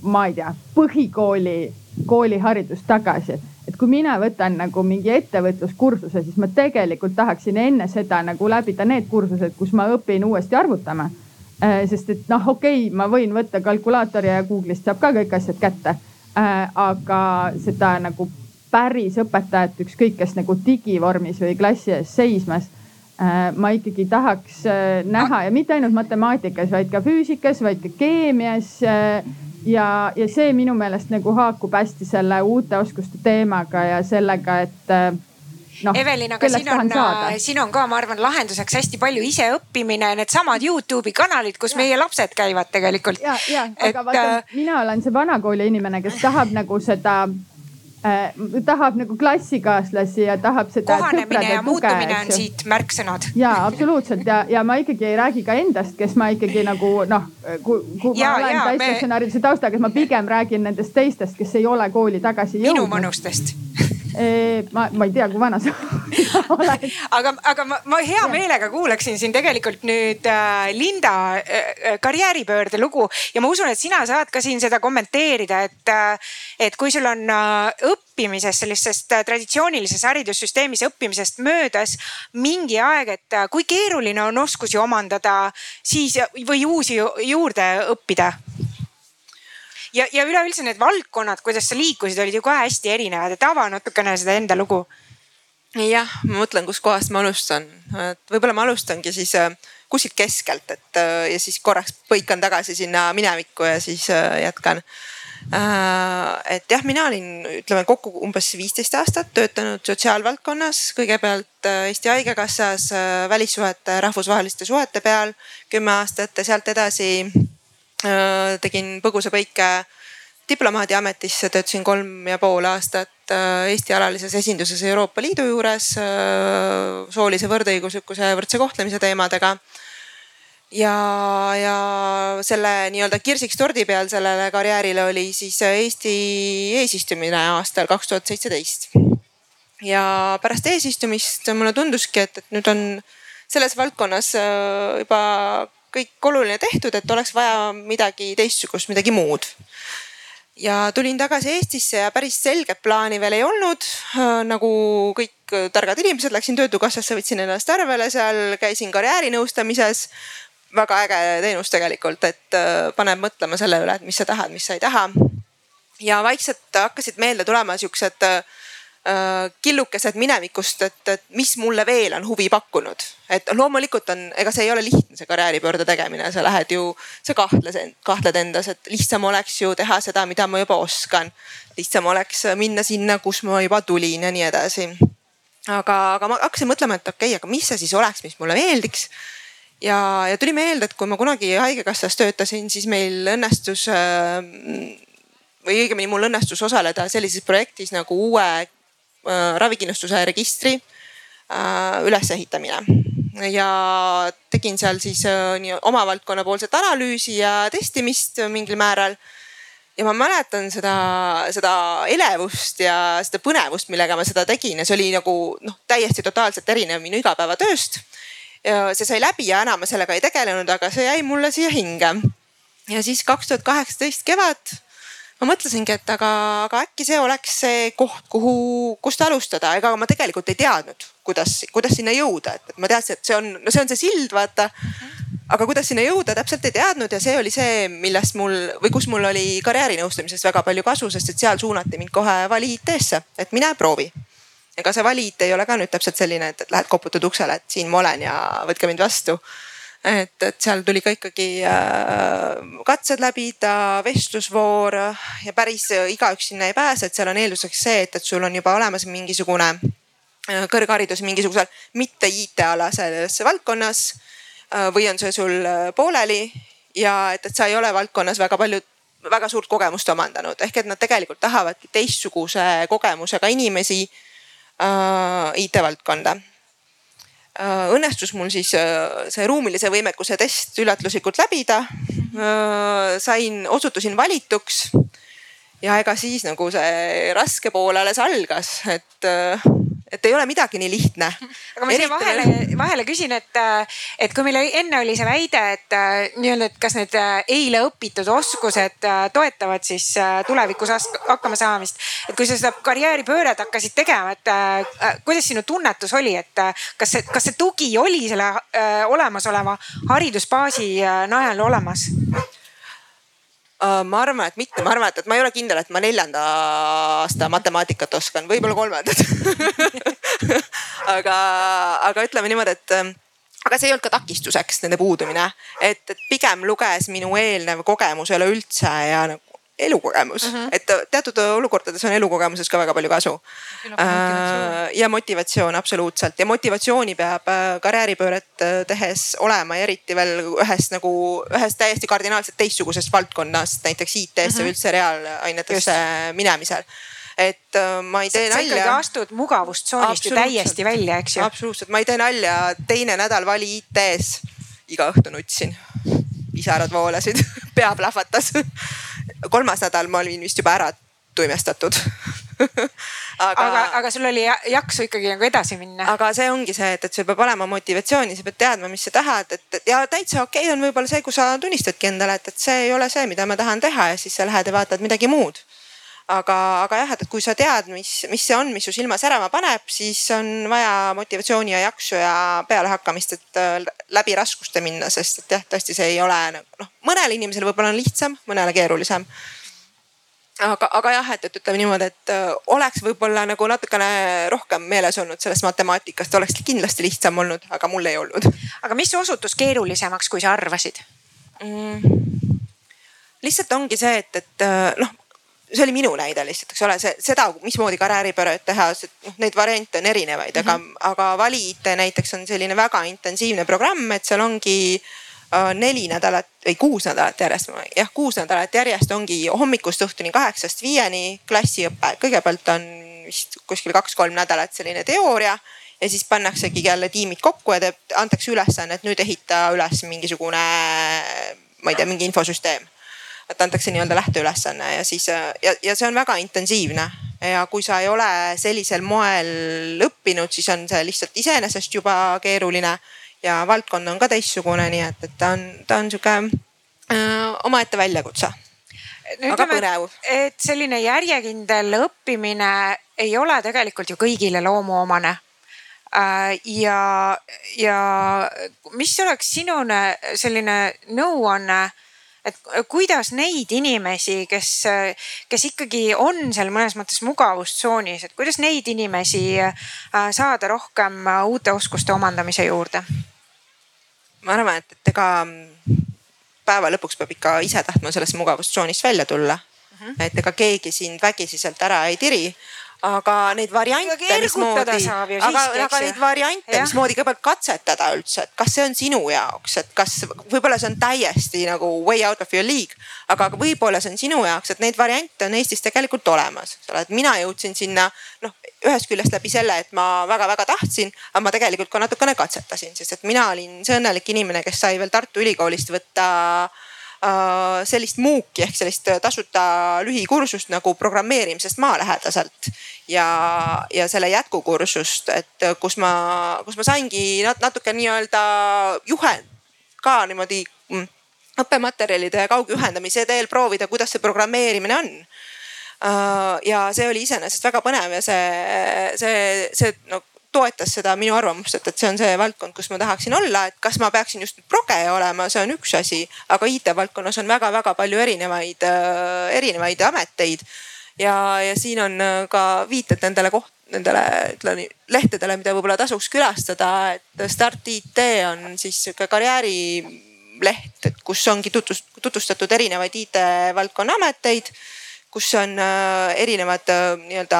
ma ei tea, põhikooli, kooliharidus tagasi et kui mina võtan nagu mingi ettevõtluskursuse, siis ma tegelikult tahaksin enne seda nagu läbida need kursused, kus ma õpin uuesti arvutama. Äh, sest et noh, okei okay,, ma võin võtta kalkulaatori ja Google'ist saab ka kõik asjad kätte. Äh, aga seda nagu päris õpetajat, ükskõik kes nagu digivormis või klassi ees seismas äh, ma ikkagi tahaks näha ja mitte ainult matemaatikas, vaid ka füüsikas, vaid ka keemias ja, ja see minu meelest nagu haakub hästi selle uute oskuste teemaga ja sellega, et noh. Evelin, aga siin on, äh, siin on ka, ma arvan, lahenduseks hästi palju iseõppimine, needsamad Youtube'i kanalid, kus ja. meie lapsed käivad tegelikult. ja, ja, aga vaata, äh, mina olen see vanakooli inimene, kes tahab nagu seda äh, tahab nagu klassikaaslasi ja tahab seda. kohanemine ja muutumine on siit märksõnad. ja absoluutselt ja, ja ma ikkagi ei räägi ka endast, kes ma ikkagi nagu noh, kui, kui ja, ma olen täiskasvanuhariduse me... taustaga, ma pigem räägin nendest teistest, kes ei ole kooli tagasi jõudnud. minu mõnustest ma, ma ei tea, kui vana sa oled. aga, aga ma, ma hea meelega kuulaksin siin tegelikult nüüd äh, Linda äh, karjääripöörde lugu. Ja ma usun, et sina saad ka siin seda kommenteerida, et äh,, et kui sul on äh, õppimisest, sellisest äh, traditsioonilises haridussüsteemis õppimisest möödas mingi aeg, et äh, kui keeruline on oskusi omandada siis või uusi juurde õppida? Ja, ja üleüldse need valdkonnad, kuidas sa liikusid, olid ju ka hästi erinevad, et ava natukene seda enda lugu. Jah, ma mõtlen, kuskohast ma alustan, et võib-olla ma alustangi siis äh, kuskilt keskelt, et äh, ja siis korraks põikan tagasi sinna minevikku ja siis äh, jätkan. Et jah, mina olin, ütleme kokku umbes viisteist aastat töötanud sotsiaalvaldkonnas, kõigepealt Eesti Haigekassas välissuhete, rahvusvaheliste suhete peal kümme aastat ja sealt edasi tegin põgusa põike diplomaadi ametisse, töötasin kolm ja pool aastat äh, Eesti alalises esinduses Euroopa Liidu juures äh, soolise võrdõiguslikkuse ja võrdse kohtlemise teemadega. ja, ja selle nii-öelda kirsiks tordi peal sellele karjäärile oli siis Eesti eesistumine aastal kaks tuhat seitseteist. ja pärast eesistumist mulle tunduski, et, et nüüd on selles valdkonnas juba kõik oluline tehtud, et oleks vaja midagi teistsugust, midagi muud. Ja tulin tagasi Eestisse ja päris selget plaani veel ei olnud. nagu kõik targad inimesed, läksin Töötukassasse, võtsin ennast arvele seal, käisin karjäärinõustamises. väga äge teenus tegelikult, et äh, paneb mõtlema selle üle, et mis sa tahad, mis sa ei taha. ja vaikselt hakkasid meelde tulema siuksed äh, Äh, killukesed minevikust, et, et mis mulle veel on huvi pakkunud. et loomulikult on, ega see ei ole lihtne, see karjääripöörde tegemine, sa lähed ju, sa kahtled, kahtled endas, et lihtsam oleks ju teha seda, mida ma juba oskan. lihtsam oleks minna sinna, kus ma juba tulin ja nii edasi. aga, aga ma hakkasin mõtlema, et okei okay,, aga mis see siis oleks, mis mulle meeldiks ja, ja tuli meelde, et kui ma kunagi haigekassas töötasin, siis meil õnnestus äh, või õigemini mul õnnestus osaleda sellises projektis nagu uue Äh, ravikindlustuse registri äh, ülesehitamine ja tegin seal siis äh, nii oma valdkonna poolset analüüsi ja testimist mingil määral. ja ma mäletan seda, seda elevust ja seda põnevust, millega ma seda tegin ja see oli nagu noh, täiesti totaalselt erinev minu igapäevatööst. see sai läbi ja enam ma sellega ei tegelenud, aga see jäi mulle siia hinge. ja siis kaks tuhat kaheksateist kevad ma mõtlesingi, et aga, aga äkki see oleks see koht, kuhu, kust alustada, ega ma tegelikult ei teadnud, kuidas, kuidas sinna jõuda, et ma teadsin, et see on, no see on see sild, vaata. aga kuidas sinna jõuda, täpselt ei teadnud ja see oli see, millest mul või kus mul oli karjäärinõustamisest väga palju kasu, sest et seal suunati mind kohe vali IT-sse, et mine proovi. ega see vali IT ei ole ka nüüd täpselt selline, et lähed koputad uksele, et siin ma olen ja võtke mind vastu et, et seal tuli ka ikkagi äh, katsed läbida, vestlusvoor ja päris igaüks sinna ei pääse, et seal on eelduseks see, et, et sul on juba olemas mingisugune äh, kõrgharidus mingisugusel mitte IT-alases valdkonnas äh, või on see sul pooleli ja et, et sa ei ole valdkonnas väga palju väga suurt kogemust omandanud, ehk et nad tegelikult tahavadki teistsuguse kogemusega inimesi äh, IT-valdkonda. Äh, õnnestus mul siis äh, see ruumilise võimekuse test üllatuslikult läbida. Äh, sain, osutusin valituks. ja ega siis nagu see raske pool alles algas, et et ei ole midagi nii lihtne. aga ma siia vahele, vahele küsin, et, et kui meil enne oli see väide, et nii-öelda, et kas need eile õpitud oskused toetavad siis tulevikus hakkama saamist. et kui sa seda karjääripööret hakkasid tegema, et äh, kuidas sinu tunnetus oli, et kas see, kas see tugi oli selle äh, olemasoleva haridusbaasi äh, najal olemas? Äh, ma arvan, et mitte, ma arvan, et, et ma ei ole kindel, et ma neljanda aasta matemaatikat oskan, võib-olla kolmandat. Aga, aga ütleme niimoodi, et ähm, aga see ei olnud ka takistuseks, nende puudumine, et, et pigem luges minu eelnev kogemus üleüldse ja nagu elukogemus uh, -huh. et teatud olukordades on elukogemuses ka väga palju kasu. Äh, ja motivatsioon absoluutselt ja motivatsiooni peab äh, karjääripööret äh, tehes olema ja eriti veel ühes nagu ühes täiesti kardinaalselt teistsugusest valdkonnast, näiteks IT-sse uh -huh. või üldse reaalainetesse minemisel et äh, ma ei tee sa ikkagi nalja. astud mugavustsoonist ju täiesti välja, eks ju. absoluutselt, ma ei tee nalja, teine nädal vali IT-s iga õhtu nutsin, pisarad voolasid pea plahvatas. Kolmas nädal ma olin vist juba ära tuimestatud aga, aga, aga sul oli jaksu ikkagi nagu edasi minna. aga see ongi see, et, et sul peab olema motivatsiooni, sa pead teadma, mis sa tahad, et, ja täitsa okei okay on võib-olla see, kui sa tunnistadki endale, et, et see ei ole see, mida ma tahan teha ja siis sa lähed ja vaatad midagi muud. Aga, aga jah, et, kui sa tead, mis, mis see on, mis su silma särama paneb, siis on vaja motivatsiooni ja jaksu ja pealehakkamist, et äh, läbi raskuste minna, sest et jah, tõesti, see ei ole noh, mõnele inimesele võib-olla on lihtsam, mõnele keerulisem aga, aga jah, et, et ütleme niimoodi, et äh, oleks võib-olla nagu natukene rohkem meeles olnud sellest matemaatikast, oleks kindlasti lihtsam olnud, aga mul ei olnud. aga mis osutus keerulisemaks, kui sa arvasid mm.? lihtsalt ongi see, et, et äh, noh, see oli minu näide lihtsalt, eks ole, see, seda, mismoodi karjääripööret teha, noh, neid variante on erinevaid mm, -hmm. aga, mhm. aga Vali-IT näiteks on selline väga intensiivne programm, et seal ongi Äh, neli nädalat või kuus nädalat järjest, jah, kuus nädalat järjest ongi hommikust õhtuni kaheksast viieni klassiõpe. kõigepealt on vist kuskil kaks-kolm nädalat selline teooria ja siis pannaksegi jälle tiimid kokku ja teeb, antakse ülesanne, et nüüd ehita üles mingisugune, ma ei tea, mingi infosüsteem. Et antakse nii-öelda lähteülesanne ja siis ja, ja see on väga intensiivne ja kui sa ei ole sellisel moel õppinud, siis on see lihtsalt iseenesest juba keeruline ja valdkond on ka teistsugune, nii et, et ta on, ta on sihuke äh, omaette väljakutse. aga põnev. et selline järjekindel õppimine ei ole tegelikult ju kõigile loomuomane äh, ja, ja mis oleks sinu selline nõuanne, et kuidas neid inimesi, kes, kes ikkagi on seal mõnes mõttes mugavustsoonis, et kuidas neid inimesi äh, saada rohkem uute oskuste omandamise juurde? ma arvan, et, et ega päeva lõpuks peab ikka ise tahtma sellest mugavustsoonist välja tulla mm. -hmm. et ega keegi sind vägisi sealt ära ei tiri aga neid variante, mismoodi, aga, aga neid variante, mismoodi kõigepealt katsetada üldse, et kas see on sinu jaoks, et kas võib-olla see on täiesti nagu way out of your league, aga võib-olla see on sinu jaoks, et neid variante on Eestis tegelikult olemas, eks ole, et mina jõudsin sinna noh, ühest küljest läbi selle, et ma väga-väga tahtsin, aga ma tegelikult ka natukene katsetasin, sest et mina olin see õnnelik inimene, kes sai veel Tartu Ülikoolist võtta sellist muuki ehk sellist tasuta lühikursust nagu programmeerimisest maalähedaselt. ja, ja selle jätkukursust, et kus ma, kus ma saingi natuke nii-öelda juhend ka niimoodi mm, õppematerjalide ja kaugjuhendamise teel proovida, kuidas see programmeerimine on äh, ja see oli iseenesest väga põnev ja see, see, see no toetas seda minu arvamust, et, et see on see valdkond, kus ma tahaksin olla, et kas ma peaksin just progeja olema, see on üks asi, aga IT-valdkonnas on väga-väga palju erinevaid äh,, erinevaid ameteid. ja, ja siin on äh, ka viited nendele koht-, nendele ütleme lehtedele, mida võib-olla tasuks külastada, et Start IT on siis sihuke karjäärileht, et kus ongi tutvust, tutvustatud erinevaid IT-valdkonna ameteid kus on äh, erinevad äh, nii-öelda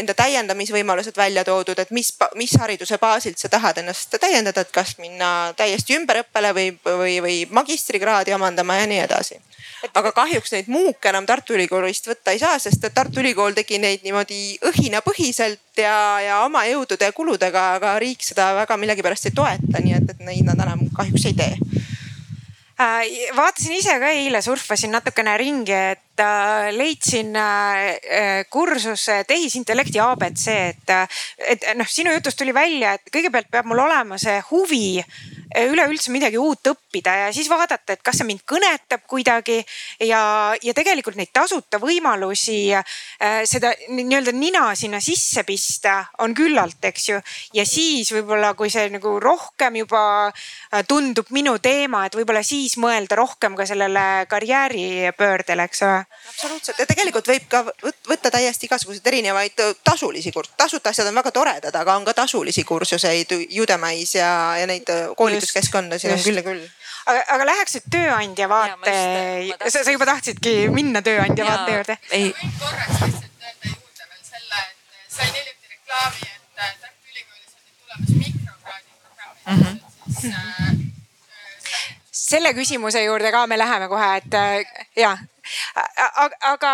enda täiendamisvõimalused välja toodud, et mis, mis hariduse baasilt sa tahad ennast täiendada, et kas minna täiesti ümberõppele või, või, või magistrikraadi omandama ja nii edasi. aga kahjuks neid muuke enam Tartu Ülikoolist võtta ei saa, sest et Tartu Ülikool tegi neid niimoodi õhinapõhiselt ja, ja oma jõudude ja kuludega, aga riik seda väga millegipärast ei toeta, nii et, et neid nad enam kahjuks ei tee vaatasin ise ka eile, surfasin natukene ringi, et äh, leidsin äh, kursuse tehisintellekti abc, et, et noh, sinu jutust tuli välja, et kõigepealt peab mul olema see huvi üleüldse midagi uut õppida ja siis vaadata, et kas see mind kõnetab kuidagi ja, ja tegelikult neid tasuta võimalusi äh, seda nii-öelda nina sinna sisse pista on küllalt, eks ju. ja siis võib-olla, kui see nagu rohkem juba äh, tundub minu teema, et võib-olla siis mõelda rohkem ka sellele karjääripöördele, eks ole. absoluutselt ja tegelikult võib ka võtta täiesti igasuguseid erinevaid tasulisi kursuseid, tasuta asjad on väga toredad, aga on ka tasulisi kursuseid Udemy's ja, ja neid koolitusi majanduskeskkonda, siin on küll ja küll aga, aga läheks nüüd tööandja vaate, sa, sa juba tahtsidki minna tööandja ja, vaate juurde? ei. võin korraks lihtsalt öelda juurde veel selle, et sain hiljuti reklaami, et äh, Tartu Ülikoolis on nüüd tulemas mikrokraadi programmid mm. -hmm. siis äh, selle küsimuse juurde ka me läheme kohe, et äh, ja aga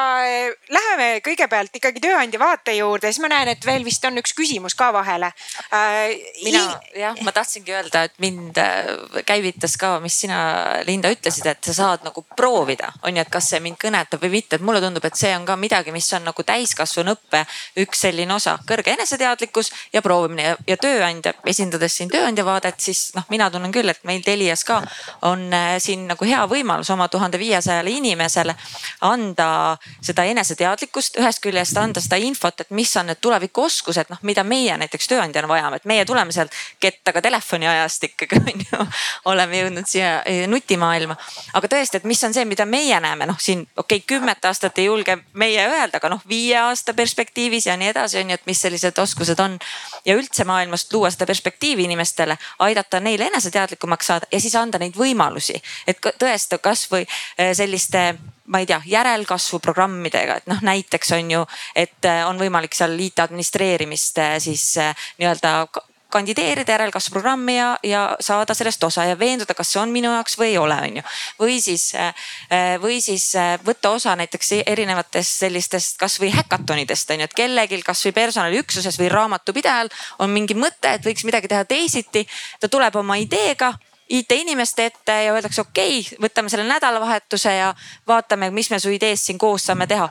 läheme kõigepealt ikkagi tööandja vaate juurde, siis ma näen, et veel vist on üks küsimus ka vahele. mina jah, ma tahtsingi öelda, et mind käivitas ka, mis sina, Linda, ütlesid, et sa saad nagu proovida, on ju, et kas see mind kõnetab või mitte, et mulle tundub, et see on ka midagi, mis on nagu täiskasvanuõppe üks selline osa, kõrge eneseteadlikkus ja proovimine. Ja, ja tööandja, esindades siin tööandja vaadet, siis noh, mina tunnen küll, et meil Telias ka on äh, siin nagu hea võimalus oma tuhande viiesajale inimesele anda seda eneseteadlikkust, ühest küljest anda seda infot, et mis on need tulevikuoskused, noh, mida meie näiteks tööandjana vajame, et meie tuleme sealt kettaga telefoniajast ikkagi on ju, oleme jõudnud siia eh, nutimaailma. aga tõesti, et mis on see, mida meie näeme, noh siin okei okay,, kümmet aastat ei julge meie öelda, aga noh, viie aasta perspektiivis ja nii edasi on ju, et mis sellised oskused on. ja üldse maailmast luua seda perspektiivi inimestele, aidata neil eneseteadlikumaks saada ja siis anda neid võimalusi, et tõesta kasvõi eh, selliste ma ei tea, järelkasvuprogrammidega, et noh, näiteks on ju, et eh, on võimalik seal IT administreerimist eh, siis nii-öelda kandideerida järelkasvuprogrammi ja, ja saada sellest osa ja veenduda, kas see on minu jaoks või ei ole, on ju. või siis, või siis võtta osa näiteks erinevatest sellistest kasvõi häkatonidest on ju, et kellelgi kasvõi personaliüksuses või raamatupidajal on mingi mõte, et võiks midagi teha teisiti. ta tuleb oma ideega IT-inimeste ette ja öeldakse, okei okay,, võtame selle nädalavahetuse ja vaatame, mis me su ideest siin koos saame teha.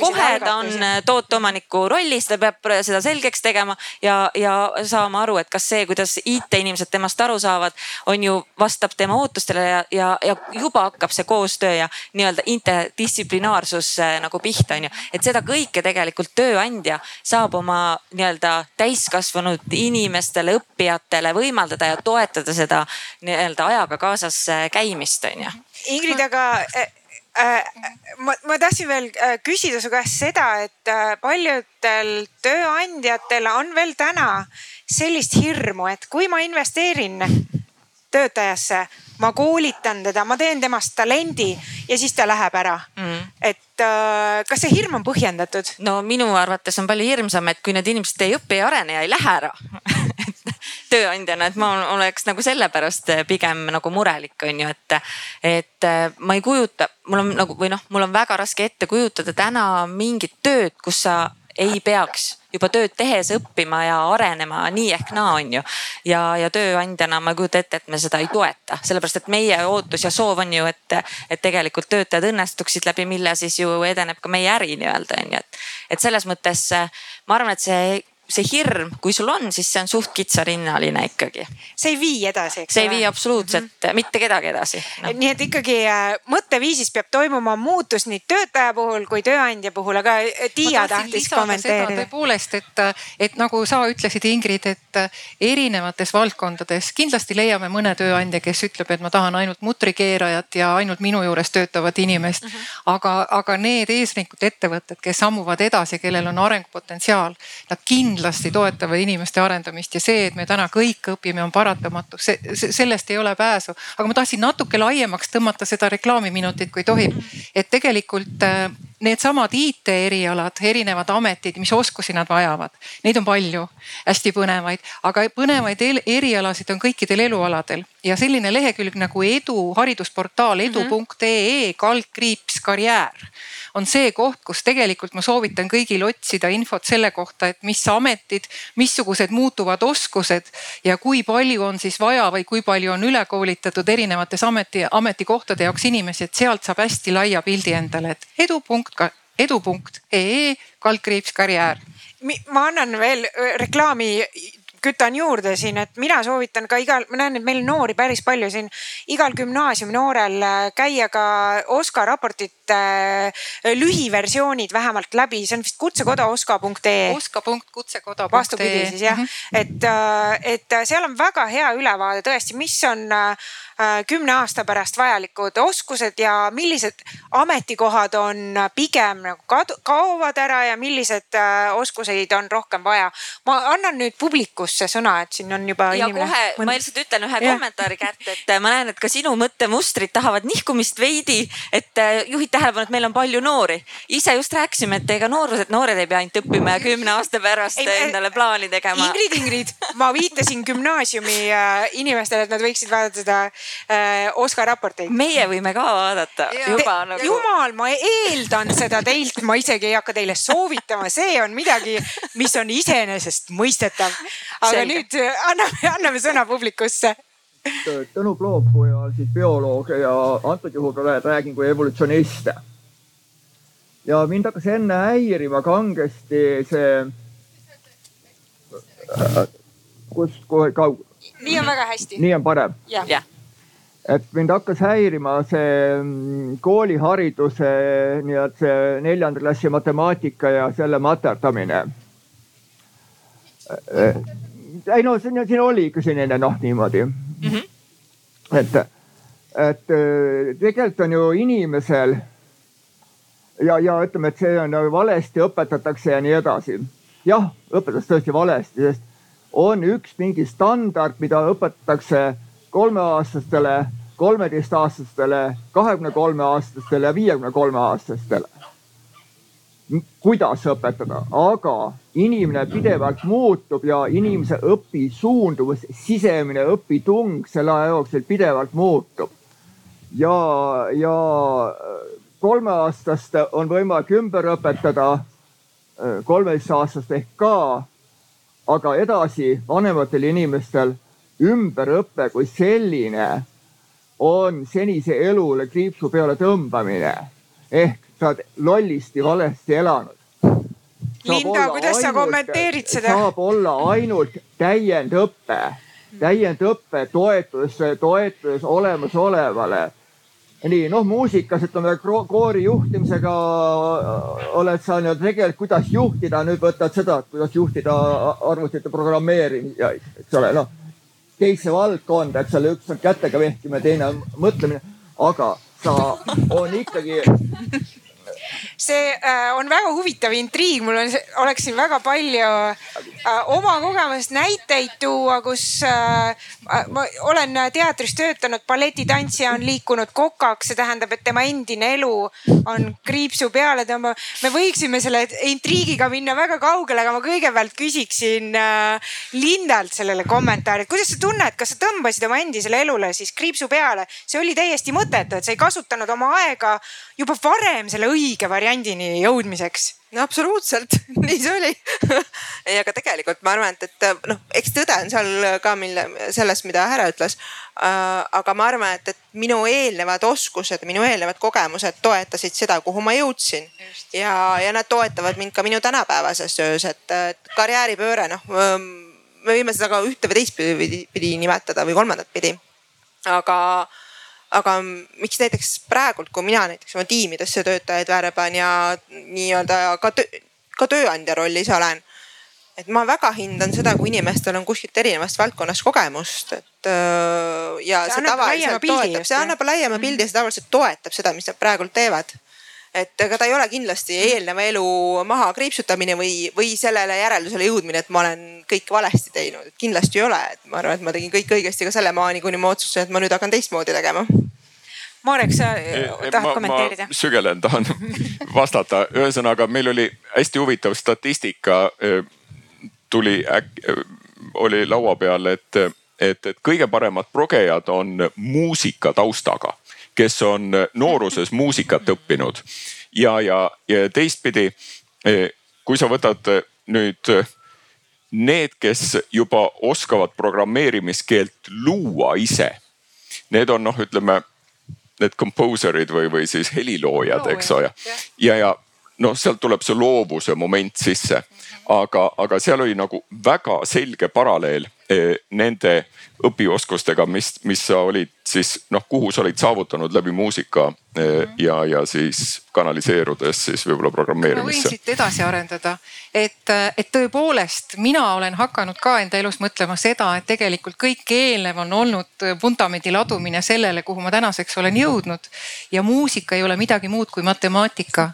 kohe ta on äh, tooteomaniku rollis, ta peab seda selgeks tegema ja, ja saama aru, et kas see, kuidas IT-inimesed temast aru saavad, on ju, vastab tema ootustele ja, ja, ja juba hakkab see koostöö ja nii-öelda interdistsiplinaarsus äh, nagu pihta, on ju. et seda kõike tegelikult tööandja saab oma nii-öelda täiskasvanud inimestele, õppijatele võimaldada ja toetada seda nii-öelda ajaga kaasas äh, käimist, on ju. Ingrid, aga äh, äh, ma, ma tahtsin veel küsida su käest seda, et paljudel tööandjatel on veel täna sellist hirmu, et kui ma investeerin töötajasse, ma koolitan teda, ma teen temast talendi ja siis ta läheb ära mm.. et kas see hirm on põhjendatud? no minu arvates on palju hirmsam, et kui need inimesed ei õpi ja arene ja ei lähe ära tööandjana, et ma oleks nagu sellepärast pigem nagu murelik, on ju, et, et ma ei kujuta, mul on nagu või noh, mul on väga raske ette kujutada täna mingit tööd, kus sa ei peaks juba tööd tehes õppima ja arenema nii ehk naa, on ju. ja, ja tööandjana ma ei kujuta ette, et me seda ei toeta, sellepärast et meie ootus ja soov on ju, et, et tegelikult töötajad õnnestuksid läbi mille siis ju edeneb ka meie äri nii-öelda on ju, et. et selles mõttes ma arvan, et see see hirm, kui sul on, siis see on suht kitsarinnaline ikkagi. see ei vii edasi, eks ole? see ei vii absoluutselt mm -hmm. mitte kedagi edasi no.. nii et ikkagi äh, mõtteviisis peab toimuma muutus nii töötaja puhul kui tööandja puhul, aga äh, Tiia tahtis kommenteerida. tõepoolest, et, äh, et nagu sa ütlesid, Ingrid, et erinevates valdkondades kindlasti leiame mõne tööandja, kes ütleb, et ma tahan ainult mutrikeerajat ja ainult minu juures töötavat inimest mm. -hmm. aga, aga need eeslikud ettevõtted, kes sammuvad edasi, kellel on arengupotentsiaal, nad kindlasti kindlasti toetavad inimeste arendamist ja see, et me täna kõik õpime, on paratamatu, see, sellest ei ole pääsu. aga ma tahtsin natuke laiemaks tõmmata seda reklaamiminutit, kui tohib. et tegelikult äh, needsamad IT erialad, erinevad ametid, mis oskusi nad vajavad, neid on palju, hästi põnevaid, aga põnevaid erialasid on kõikidel elualadel. Ja selline lehekülg nagu edu haridusportaal edu.ee kaldkriips karjäär on see koht, kus tegelikult ma soovitan kõigil otsida infot selle kohta, et mis ametid, missugused muutuvad oskused ja kui palju on siis vaja või kui palju on ülekoolitatud erinevates ameti, ametikohtade jaoks inimesi, et sealt saab hästi laia pildi endale, et edu.ee edu kaldkriips karjäär. Ma annan veel reklaami kütan juurde siin, et mina soovitan ka igal, ma näen, et meil noori päris palju siin, igal gümnaasiumi noorel äh, käia ka OSKA raportite äh, lühiversioonid vähemalt läbi, see on vist kutsekoda oska.ee. oska.kutsekoda.ee. vastupidi siis jah mm, -hmm. et, äh, et seal on väga hea ülevaade tõesti, mis on kümne aasta pärast vajalikud oskused ja millised ametikohad on pigem nagu kaovad ära ja millised oskuseid on rohkem vaja. ma annan nüüd publiku algusse sõna, et siin on juba. ja inimene... kohe mõnd... ma lihtsalt ütlen ühe ja. kommentaari kätte, et äh, ma näen, et ka sinu mõttemustrid tahavad nihkumist veidi, et äh, juhid tähelepanu, et meil on palju noori. ise just rääkisime, et ega noorused, noored ei pea ainult õppima ja kümne aasta pärast ei, endale plaani tegema. Ingrid, Ingrid, ma viitasin gümnaasiumi äh, inimestele, et nad võiksid vaadata seda äh, Oscar raporteid. meie võime ka vaadata juba nagu. jumal, ma eeldan seda teilt, ma isegi ei hakka teile soovitama, see on midagi, mis on iseenesestmõistetav. aga Selge. nüüd äh, anname, anname sõna publikusse Tõnu Ploopuja siis bioloog ja antud juhul räägin kui evolutsionist. ja mind hakkas enne häirima kangesti see, kus kohe kaug-. nii on väga hästi. nii on parem. et mind hakkas häirima see mm, koolihariduse nii-öelda see neljanda klassi matemaatika ja selle materdamine. ei no siin, siin oli ikka selline noh, niimoodi mm. -hmm. et, et tegelikult on ju inimesel ja, ja ütleme, et see on valesti õpetatakse ja nii edasi. jah, õpetatakse tõesti valesti, sest on üks mingi standard, mida õpetatakse kolmeaastastele, kolmeteistaastastele, kahekümne kolme aastastele ja viiekümne kolme aastastele kuidas õpetada, aga inimene pidevalt muutub ja inimese õpisuunduvus, sisemine õpitung selle aja jooksul pidevalt muutub. ja, ja kolmeaastast on võimalik ümber õpetada, kolmeteistaastast ehk ka. aga edasi vanematel inimestel ümberõpe kui selline on senise elule kriipsu peale tõmbamine ehk sa oled lollisti valesti elanud. Linda, kuidas sa kommenteerid seda? saab olla ainult täiendõpe, täiendõpe toetudes, toetudes olemasolevale. nii noh, muusikas ütleme koori juhtimisega oled sa nii-öelda tegelikult, kuidas juhtida, nüüd võtad seda, kuidas juhtida arvutite programmeerijaid, eks ole, noh. teise valdkonda, eks ole, üks on kätega vehkimine, teine on mõtlemine, aga sa on ikkagi see äh, on väga huvitav intriig, mul on, oleks siin väga palju äh, oma kogemusest näiteid tuua, kus äh, ma olen teatris töötanud, balletitantsija on liikunud kokaks, see tähendab, et tema endine elu on kriipsu peale tõmbav. me võiksime selle intriigiga minna väga kaugele, aga ma kõigepealt küsiksin Lindalt sellele kommentaari, et kuidas sa tunned, kas sa tõmbasid oma endisele elule siis kriipsu peale, see oli täiesti mõttetu, et sa ei kasutanud oma aega juba varem selle õige variandini jõudmiseks no absoluutselt, nii see oli ei, aga tegelikult ma arvan, et, et noh, eks tõde on seal ka, mille selles, mida härra ütles äh,. aga ma arvan, et, et minu eelnevad oskused, minu eelnevad kogemused toetasid seda, kuhu ma jõudsin. ja, ja nad toetavad mind ka minu tänapäevases töös, et, et karjääripööre, noh me võime seda ka ühte või teistpidi nimetada või kolmandat pidi. aga aga miks näiteks praegult, kui mina näiteks oma tiimidesse töötajaid värban ja nii-öelda ka, töö, ka tööandja rollis olen. et ma väga hindan seda, kui inimestel on kuskilt erinevast valdkonnast kogemust, et ja see, see tavaliselt toetab, see annab laiema pildi ja see tavaliselt toetab seda, mis nad praegult teevad et ega ta ei ole kindlasti eelneva elu maha kriipsutamine või, või sellele järeldusele jõudmine, et ma olen kõik valesti teinud, et kindlasti ei ole, et ma arvan, et ma tegin kõik õigesti ka selle maani, kuni ma otsustasin, et ma nüüd hakkan teistmoodi tegema. Marek, sa e, tahad kommenteerida? sügelen, tahan vastata, ühesõnaga meil oli hästi huvitav statistika tuli äkki, oli laua peal, et, et, et kõige paremad progejad on muusika taustaga kes on nooruses muusikat õppinud ja, ja, ja teistpidi, eh, kui sa võtad nüüd need, kes juba oskavad programmeerimiskeelt luua ise. Need on noh, ütleme need composer'id või, või siis heliloojad, eks ole. ja, ja noh, sealt tuleb see loovuse moment sisse, aga, aga seal oli nagu väga selge paralleel nende õpioskustega, mis, mis sa olid siis noh, kuhu sa olid saavutanud läbi muusika mm -hmm. ja, ja siis kanaliseerudes siis võib-olla programmeerimisse. ma võin siit edasi arendada, et, et tõepoolest mina olen hakanud ka enda elus mõtlema seda, et tegelikult kõik eelnev on olnud vundamendi ladumine sellele, kuhu ma tänaseks olen jõudnud. ja muusika ei ole midagi muud kui matemaatika,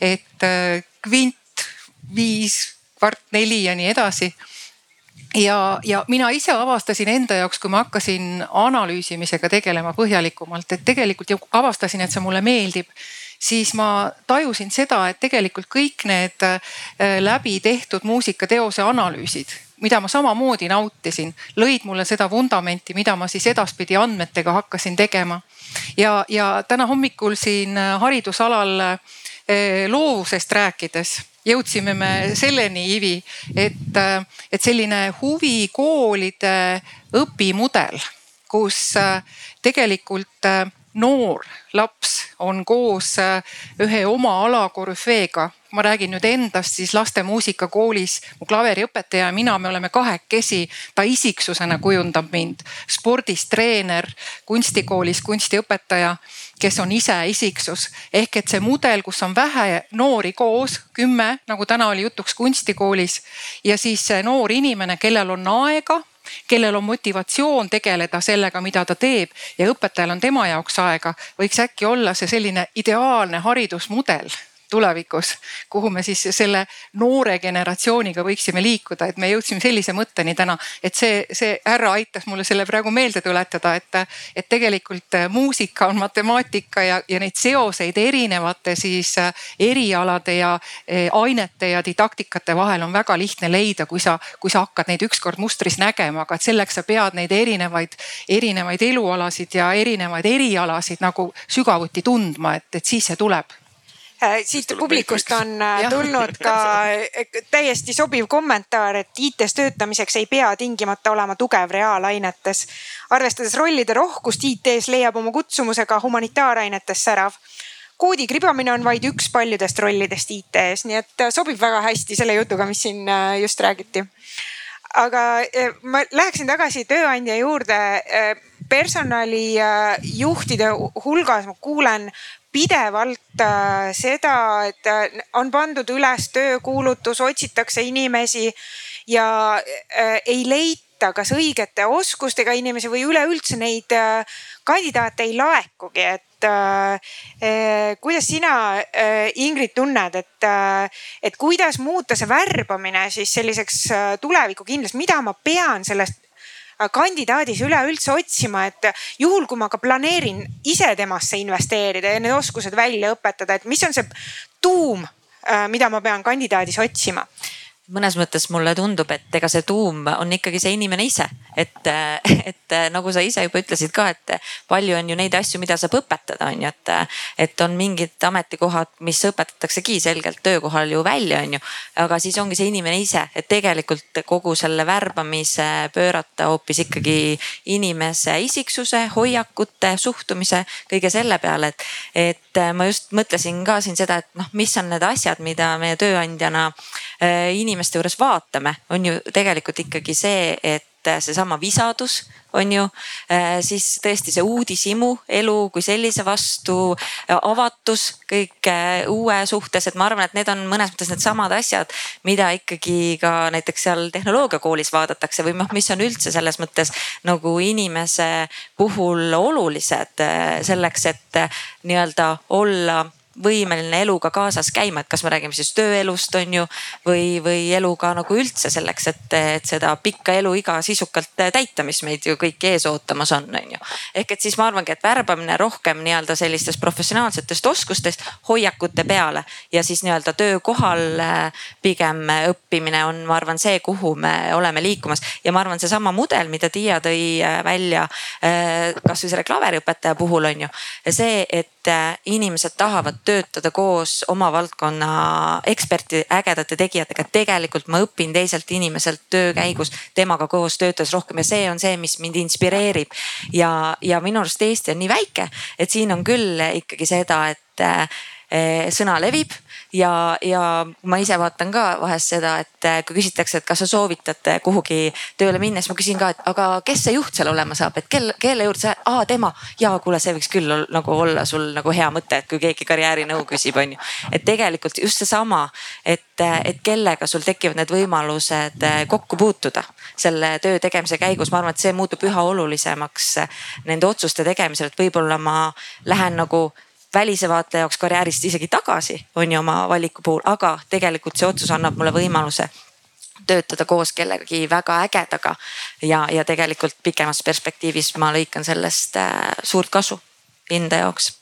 et äh, kvint, viis, kvart, neli ja nii edasi ja, ja mina ise avastasin enda jaoks, kui ma hakkasin analüüsimisega tegelema põhjalikumalt, et tegelikult ju avastasin, et see mulle meeldib siis ma tajusin seda, et tegelikult kõik need äh, läbi tehtud muusikateose analüüsid mida ma samamoodi nautisin, lõid mulle seda vundamenti, mida ma siis edaspidi andmetega hakkasin tegema. ja, ja täna hommikul siin haridusalal eh, loovusest rääkides jõudsime me selleni, Ivi, et, et selline huvikoolide õpimudel, kus tegelikult noor laps on koos ühe oma ala korüfeega ma räägin nüüd endast, siis laste muusikakoolis mu klaveriõpetaja ja mina, me oleme kahekesi. ta isiksusena kujundab mind, spordis treener, kunstikoolis kunstiõpetaja, kes on ise isiksus. ehk et see mudel, kus on vähe noori koos, kümme, nagu täna oli jutuks kunstikoolis ja siis noor inimene, kellel on aega kellel on motivatsioon tegeleda sellega, mida ta teeb ja õpetajal on tema jaoks aega, võiks äkki olla see selline ideaalne haridusmudel tulevikus, kuhu me siis selle noore generatsiooniga võiksime liikuda, et me jõudsime sellise mõtteni täna, et see, see härra aitas mulle selle praegu meelde tuletada, et, et tegelikult muusika on matemaatika ja, ja neid seoseid erinevate siis erialade ja eh, ainete ja didaktikate vahel on väga lihtne leida, kui sa, kui sa hakkad neid ükskord mustris nägema, aga et selleks sa pead neid erinevaid, erinevaid elualasid ja erinevaid erialasid nagu sügavuti tundma, et, et siis see tuleb. Äh, siit publikust on äh, tulnud ka äh, täiesti sobiv kommentaar, et IT-s töötamiseks ei pea tingimata olema tugev reaalainetes. arvestades rollide rohkust IT-s leiab oma kutsumuse ka humanitaarainetes särav. koodi kribamine on vaid üks paljudest rollidest IT-s, nii et sobib väga hästi selle jutuga, mis siin just räägiti. aga ma läheksin tagasi tööandja juurde personalijuhtide hulgas ma kuulen pidevalt äh, seda, et äh, on pandud üles töökuulutus, otsitakse inimesi ja äh, ei leita kas õigete oskustega inimesi või üleüldse neid kandidaate ei laekugi, et kuidas sina Ingrid tunned, et, et kuidas muuta see värbamine siis selliseks tulevikukindlaks, mida ma pean sellest kandidaadis üleüldse otsima, et juhul, kui ma ka planeerin ise temasse investeerida ja need oskused välja õpetada, et mis on see tuum, äh, mida ma pean kandidaadis otsima mõnes mõttes mulle tundub, et ega see tuum on ikkagi see inimene ise, et, et nagu sa ise juba ütlesid ka, et palju on ju neid asju, mida saab õpetada, on ju, et, et on mingid ametikohad, mis õpetataksegi selgelt töökohal ju välja, on ju. aga siis ongi see inimene ise, et tegelikult kogu selle värbamise pöörata hoopis ikkagi inimese isiksuse, hoiakute, suhtumise, kõige selle peale, et, et ma just mõtlesin ka siin seda, et noh, mis on need asjad, mida me tööandjana inimesed inimeste juures vaatame, on ju tegelikult ikkagi see, et seesama visadus on ju, äh, siis tõesti see uudishimu elu kui sellise vastu, äh, avatus kõik äh, uue suhtes, et ma arvan, et need on mõnes mõttes needsamad asjad, mida ikkagi ka näiteks seal tehnoloogiakoolis vaadatakse või noh, mis on üldse selles mõttes nagu inimese puhul olulised selleks, et nii-öelda olla võimeline eluga kaasas käima, et kas me räägime siis tööelust, on ju, või, või eluga nagu üldse selleks, et, et seda pikka eluiga sisukalt täita, mis meid ju kõiki ees ootamas on, on ju. ehk et siis ma arvangi, et värbamine rohkem nii-öelda sellistest professionaalsetest oskustest hoiakute peale ja siis nii-öelda töökohal äh, pigem õppimine on, ma arvan, see, kuhu me oleme liikumas ja ma arvan, seesama mudel, mida Tiia tõi äh, välja äh, kasvõi selle klaveriõpetaja puhul on ju see, et inimesed tahavad töötada koos oma valdkonna eksperti, ägedate tegijatega. tegelikult ma õpin teiselt inimeselt töö käigus temaga koos töötades rohkem ja see on see, mis mind inspireerib. ja, ja minu arust Eesti on nii väike, et siin on küll ikkagi seda, et sõna levib ja, ja ma ise vaatan ka vahest seda, et eh, kui küsitakse, et kas sa soovitad eh, kuhugi tööle minna, siis ma küsin ka, et aga kes see juht seal olema saab, et kel, kelle juurde sa, aa tema. ja kuule, see võiks küll nagu olla sul nagu hea mõte, et kui keegi karjäärinõu küsib, on ju. et tegelikult just seesama, et, eh, et kellega sul tekivad need võimalused kokku puutuda selle töö tegemise käigus, ma arvan, et see muutub üha olulisemaks nende otsuste tegemisel, et võib-olla ma lähen nagu välise vaataja jaoks karjäärist isegi tagasi, on ju oma valiku puhul, aga tegelikult see otsus annab mulle võimaluse töötada koos kellegagi väga ägedaga ja, ja tegelikult pikemas perspektiivis ma lõikan sellest äh, suurt kasu enda jaoks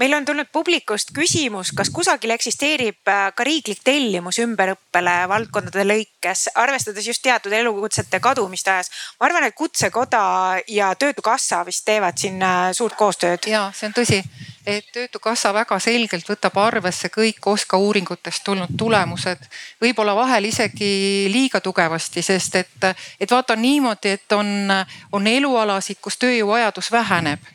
meil on tulnud publikust küsimus, kas kusagil eksisteerib äh, ka riiklik tellimus ümberõppele valdkondade lõikes, arvestades just teatud elukutsete kadumist ajas. ma arvan, et Kutsekoda ja Töötukassa vist teevad siin äh, suurt koostööd. ja see on tõsi, et Töötukassa väga selgelt võtab arvesse kõik OSKA uuringutest tulnud tulemused, võib-olla vahel isegi liiga tugevasti, sest et, et vaata on niimoodi, et on, on elualasid, kus tööjõuvajadus väheneb.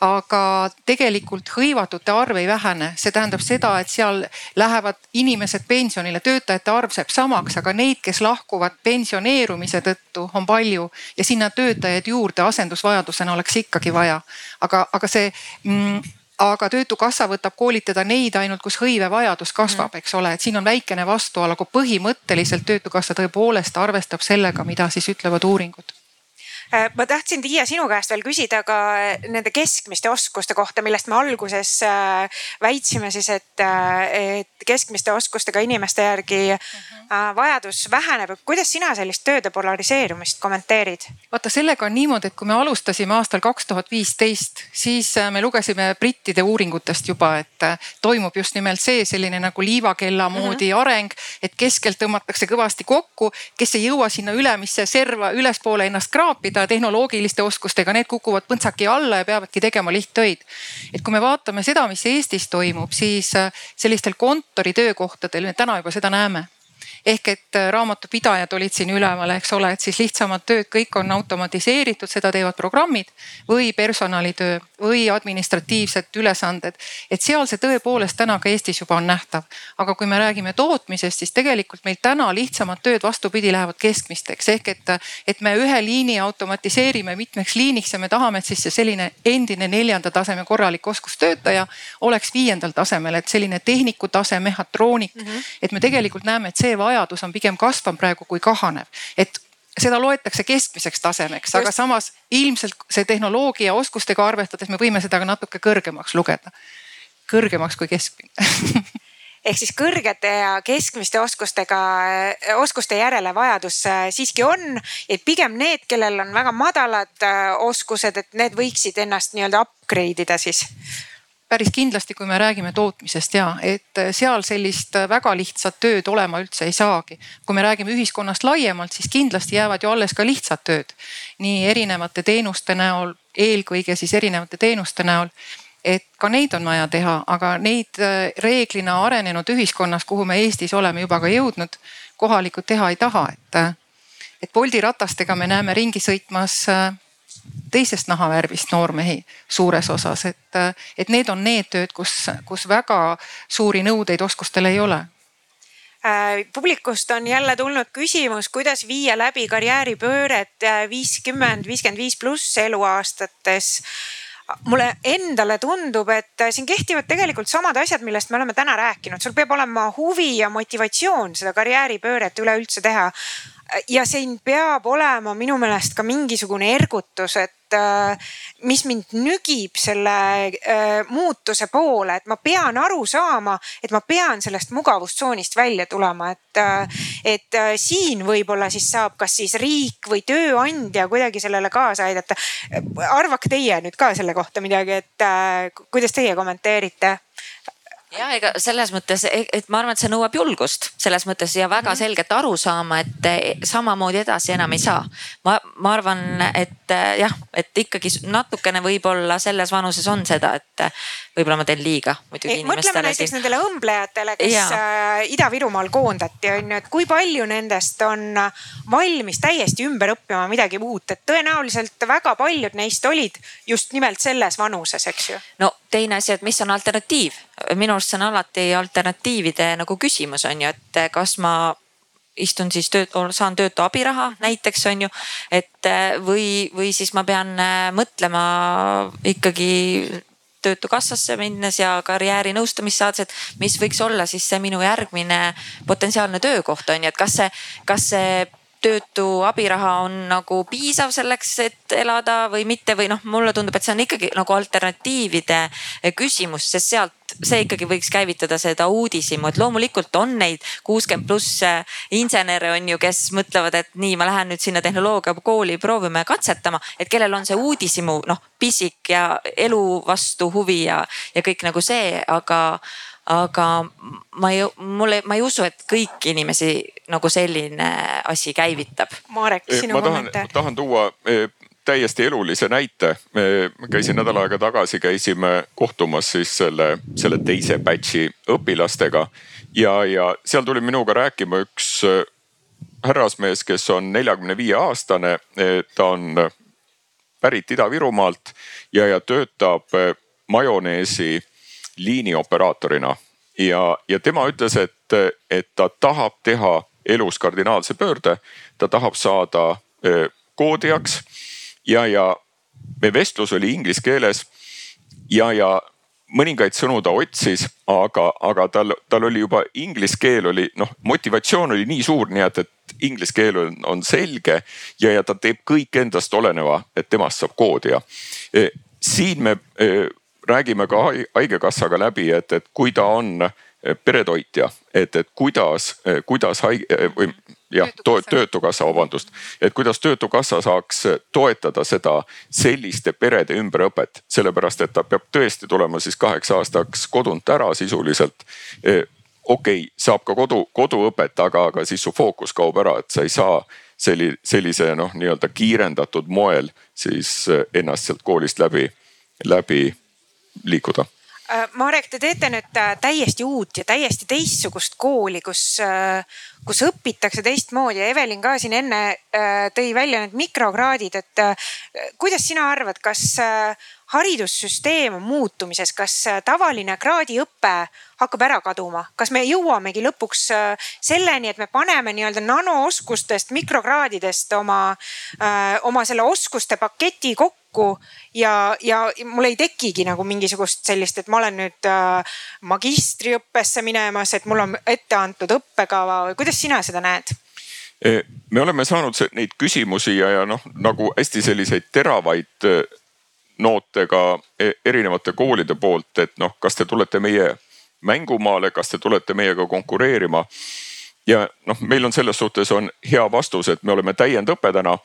Aga tegelikult hõivatute arv ei vähene, see tähendab seda, et seal lähevad inimesed pensionile, töötajate arv jääb samaks, aga neid, kes lahkuvad pensioneerumise tõttu, on palju. Ja sinna töötajaid juurde asendusvajadusena oleks ikkagi vaja. aga, aga see mm, aga Töötukassa võtab koolitada neid ainult, kus hõivevajadus kasvab, eks ole, et siin on väikene vastuolu, aga põhimõtteliselt Töötukassa tõepoolest arvestab sellega, mida siis ütlevad uuringud ma tahtsin Tiia sinu käest veel küsida ka äh, nende keskmiste oskuste kohta, millest me alguses äh, väitsime siis, et, et keskmiste oskustega inimeste järgi mhm. vajadus väheneb. kuidas sina sellist tööde polariseerumist kommenteerid? vaata, sellega on niimoodi, et kui me alustasime aastal kaks tuhat viisteist, siis me lugesime brittide uuringutest juba, et toimub just nimelt see selline nagu liivakella mhm. moodi mm -hmm. areng, et keskelt tõmmatakse kõvasti kokku, kes ei jõua sinna ülemisse serva ülespoole ennast kraapida nii-öelda tehnoloogiliste oskustega, need kukuvad põntsaki alla ja peavadki tegema lihttöid. et kui me vaatame seda, mis Eestis toimub, siis äh, sellistel kontoritöökohtadel me täna juba seda näeme ehk et äh, raamatupidajad olid siin üleval, eks ole, et siis lihtsamad tööd, kõik on automatiseeritud, seda teevad programmid või personalitöö või administratiivsed ülesanded. et seal see tõepoolest täna ka Eestis juba on nähtav. aga kui me räägime tootmisest, siis tegelikult meil täna lihtsamad tööd vastupidi lähevad keskmisteks ehk et, et me ühe liini automatiseerime mitmeks liiniks ja me tahame, et siis see selline endine neljanda taseme korralik oskustöötaja oleks viiendal tasemel, et selline tehniku tase, mehhatroonik mm, -hmm. et me tegelikult näeme, et see vajadus on pigem kasvav praegu kui kahanev, et seda loetakse keskmiseks tasemeks, aga samas ilmselt see tehnoloogia oskustega arvestades me võime seda ka natuke kõrgemaks lugeda. kõrgemaks kui keskmine ehk siis kõrgete ja keskmiste oskustega, oskuste järele vajadus äh, siiski on. et pigem need, kellel on väga madalad äh, oskused, et need võiksid ennast nii-öelda upgrade ida siis päris kindlasti, kui me räägime tootmisest ja et seal sellist väga lihtsat tööd olema üldse ei saagi. kui me räägime ühiskonnast laiemalt, siis kindlasti jäävad ju alles ka lihtsad tööd nii erinevate teenuste näol, eelkõige siis erinevate teenuste näol et ka neid on vaja teha, aga neid äh, reeglina arenenud ühiskonnas, kuhu me Eestis oleme juba ka jõudnud, kohalikud teha ei taha, et. et Bolti ratastega me näeme ringi sõitmas äh, teisest nahavärvist noormehi suures osas, et, et need on need tööd, kus, kus väga suuri nõudeid oskustele ei ole. Äh, publikust on jälle tulnud küsimus, kuidas viia läbi karjääripööret äh, viiskümmend, viiskümmend viis pluss eluaastates. mulle endale tundub, et siin kehtivad tegelikult samad asjad, millest me oleme täna rääkinud, sul peab olema huvi ja motivatsioon seda karjääripööret üleüldse teha ja siin peab olema minu meelest ka mingisugune ergutus, et äh, mis mind nügib selle äh, muutuse poole, et ma pean aru saama, et ma pean sellest mugavustsoonist välja tulema, et, äh, et siin võib-olla siis saab, kas siis riik või tööandja kuidagi sellele kaasa aidata. arvake teie nüüd ka selle kohta midagi, et kuidas teie kommenteerite? Ja ega selles mõttes, e-, et ma arvan, et see nõuab julgust selles mõttes ja väga mhm. selget arusaama, et e, samamoodi edasi enam ei saa. ma, ma arvan, et jah, et ikkagi natukene võib-olla selles vanuses on seda, et võib-olla ma teen liiga muidugi inimestele. mõtleme näiteks nendele õmblejatele, kes ja. Äh, Ida-Virumaal koondati, on ju, et kui palju nendest on valmis täiesti ümber õppima midagi uut, et tõenäoliselt väga paljud neist olid just nimelt selles vanuses, eks ju. no teine asi, et mis on alternatiiv, minu arust see on alati alternatiivide nagu küsimus on ju, et kas ma istun siis tööd, saan töötu abiraha näiteks on ju. et või, või siis ma pean äh, mõtlema ikkagi töötukassasse minnes ja karjäärinõustamist saades, et mis võiks olla siis see minu järgmine potentsiaalne töökoht on ju, et kas see, kas see töötu abiraha on nagu piisav selleks, et elada või mitte või noh, mulle tundub, et see on ikkagi nagu alternatiivide küsimus, sest sealt see ikkagi võiks käivitada seda uudishimu, et loomulikult on neid kuuskümmend pluss insenere on ju, kes mõtlevad, et nii, ma lähen nüüd sinna tehnoloogiakooli, proovime katsetama, et kellel on see uudishimu, noh pisik ja elu vastu huvi ja, ja kõik nagu see, aga aga ma ei, mulle, ma ei usu, et kõiki inimesi nagu selline asi käivitab. Marek, sinu kommentaar. tahan tuua eh, täiesti elulise näite. me käisin nädal aega tagasi, käisime kohtumas siis selle, selle teise batch'i õpilastega ja, ja seal tuli minuga rääkima üks äh, härrasmees, kes on neljakümne viie aastane. ta on pärit Ida-Virumaalt ja, ja töötab majoneesi liinioperaatorina ja, ja tema ütles, et, et ta tahab teha elus kardinaalse pöörde. ta tahab saada äh, koodijaks ja, ja meie vestlus oli inglise keeles ja, ja mõningaid sõnu ta otsis, aga, aga tal, tal oli juba inglise keel oli noh, motivatsioon oli nii suur, nii et, et inglise keel on, on selge ja, ja ta teeb kõik endast oleneva, et temast saab koodija. E, siin me e, räägime ka haigekassaga läbi, et, et kui ta on e, peretoitja, et, et kuidas, kuidas haige või jah, töötukassa, vabandust, et kuidas töötukassa saaks toetada seda selliste perede ümberõpet, sellepärast et ta peab tõesti tulema siis kaheks aastaks kodunt ära sisuliselt. E, okei okay,, saab ka kodu, koduõpet, aga, aga siis su fookus kaob ära, et sa ei saa selli-, sellise noh, nii-öelda kiirendatud moel siis ennast sealt koolist läbi, läbi liikuda? Äh, Marek, te teete nüüd äh, täiesti uut ja täiesti teistsugust kooli, kus, äh, kus õpitakse teistmoodi. Ja Evelin ka siin enne tõi välja need mikrokraadid, et kuidas sina arvad, kas haridussüsteem on muutumises, kas tavaline kraadiõpe hakkab ära kaduma, kas me jõuamegi lõpuks selleni, et me paneme nii-öelda nanooskustest, mikrokraadidest oma, oma selle oskuste paketi kokku kokku ja, ja mul ei tekigi nagu mingisugust sellist, et ma olen nüüd äh, magistriõppesse minemas, et mul on ette antud õppekava või kuidas sina seda näed? Me oleme saanud neid küsimusi ja, ja noh, nagu hästi selliseid teravaid e, noote ka e, erinevate koolide poolt, et noh, kas te tulete meie mängumaale, kas te tulete meiega konkureerima. ja noh, meil on selles suhtes on hea vastus, et me oleme täiendõpe täna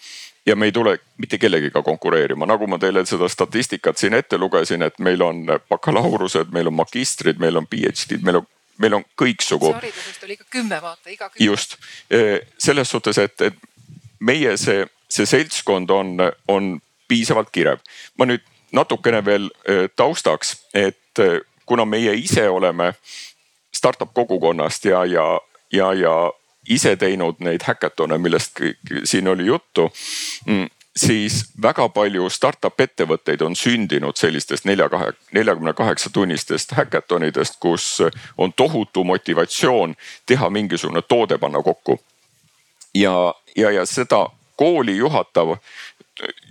ja me ei tule mitte kellegiga konkureerima, nagu ma teile seda statistikat siin ette lugesin, et meil on bakalaureused, meil on magistrid, meil on PhD-d, meil on, meil on kõiksugu. haridusest oli ikka kümme vaata, iga kümme. just e, selles suhtes, et, et meie see, see seltskond on, on piisavalt kirev. ma nüüd natukene veel e, taustaks, et e, kuna meie ise oleme startup kogukonnast ja, ja, ja, ja ise teinud neid häkatone, millest siin oli juttu mm, siis väga palju startup ettevõtteid on sündinud sellistest nelja, kahe, neljakümne kaheksa tunnistest häkatonidest, kus on tohutu motivatsioon teha mingisugune toode panna kokku. ja, ja, ja seda kooli juhatav,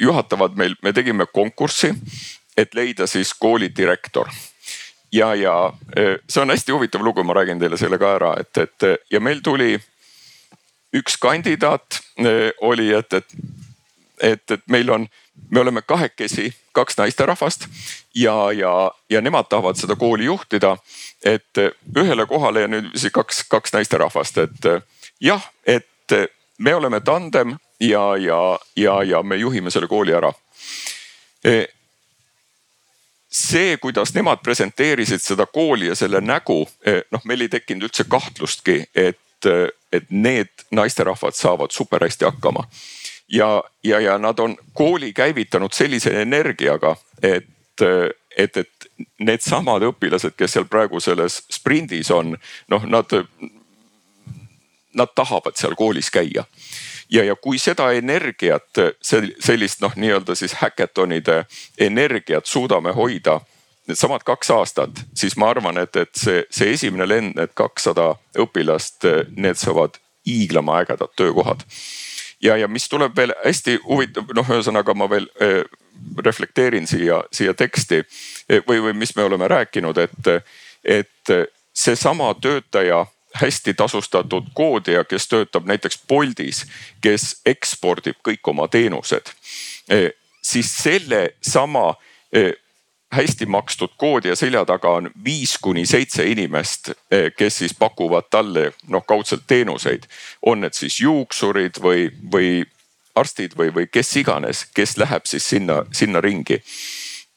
juhatavad meil, me tegime konkurssi, et leida siis kooli direktor ja, ja see on hästi huvitav lugu, ma räägin teile selle ka ära, et, et ja meil tuli üks kandidaat eh, oli, et, et, et, et meil on, me oleme kahekesi, kaks naisterahvast ja, ja, ja nemad tahavad seda kooli juhtida. et ühele kohale ja nüüd siis kaks, kaks naisterahvast, et jah, et me oleme tandem ja, ja, ja, ja me juhime selle kooli ära eh, see, kuidas nemad presenteerisid seda kooli ja selle nägu, eh, noh, meil ei tekkinud üldse kahtlustki, et et, et need naisterahvad saavad super hästi hakkama. ja, ja, ja nad on kooli käivitanud sellise energiaga, et, et, et needsamad õpilased, kes seal praegu selles sprindis on, noh, nad, nad tahavad seal koolis käia ja, ja kui seda energiat, sellist noh, nii-öelda siis häkatonide energiat suudame hoida needsamad kaks aastat, siis ma arvan, et, et see, see esimene lend, need kakssada õpilast, need saavad hiiglama ägedad töökohad. ja, ja mis tuleb veel hästi huvitav, noh, ühesõnaga ma veel eh, reflekteerin siia, siia teksti eh, või, või mis me oleme rääkinud, et, et seesama töötaja hästi tasustatud koodija, kes töötab näiteks Boltis, kes ekspordib kõik oma teenused eh,, siis selle sama eh, hästi makstud koodi ja selja taga on viis kuni seitse inimest, kes siis pakuvad talle noh, kaudselt teenuseid. on need siis juuksurid või, või arstid või, või kes iganes, kes läheb siis sinna, sinna ringi.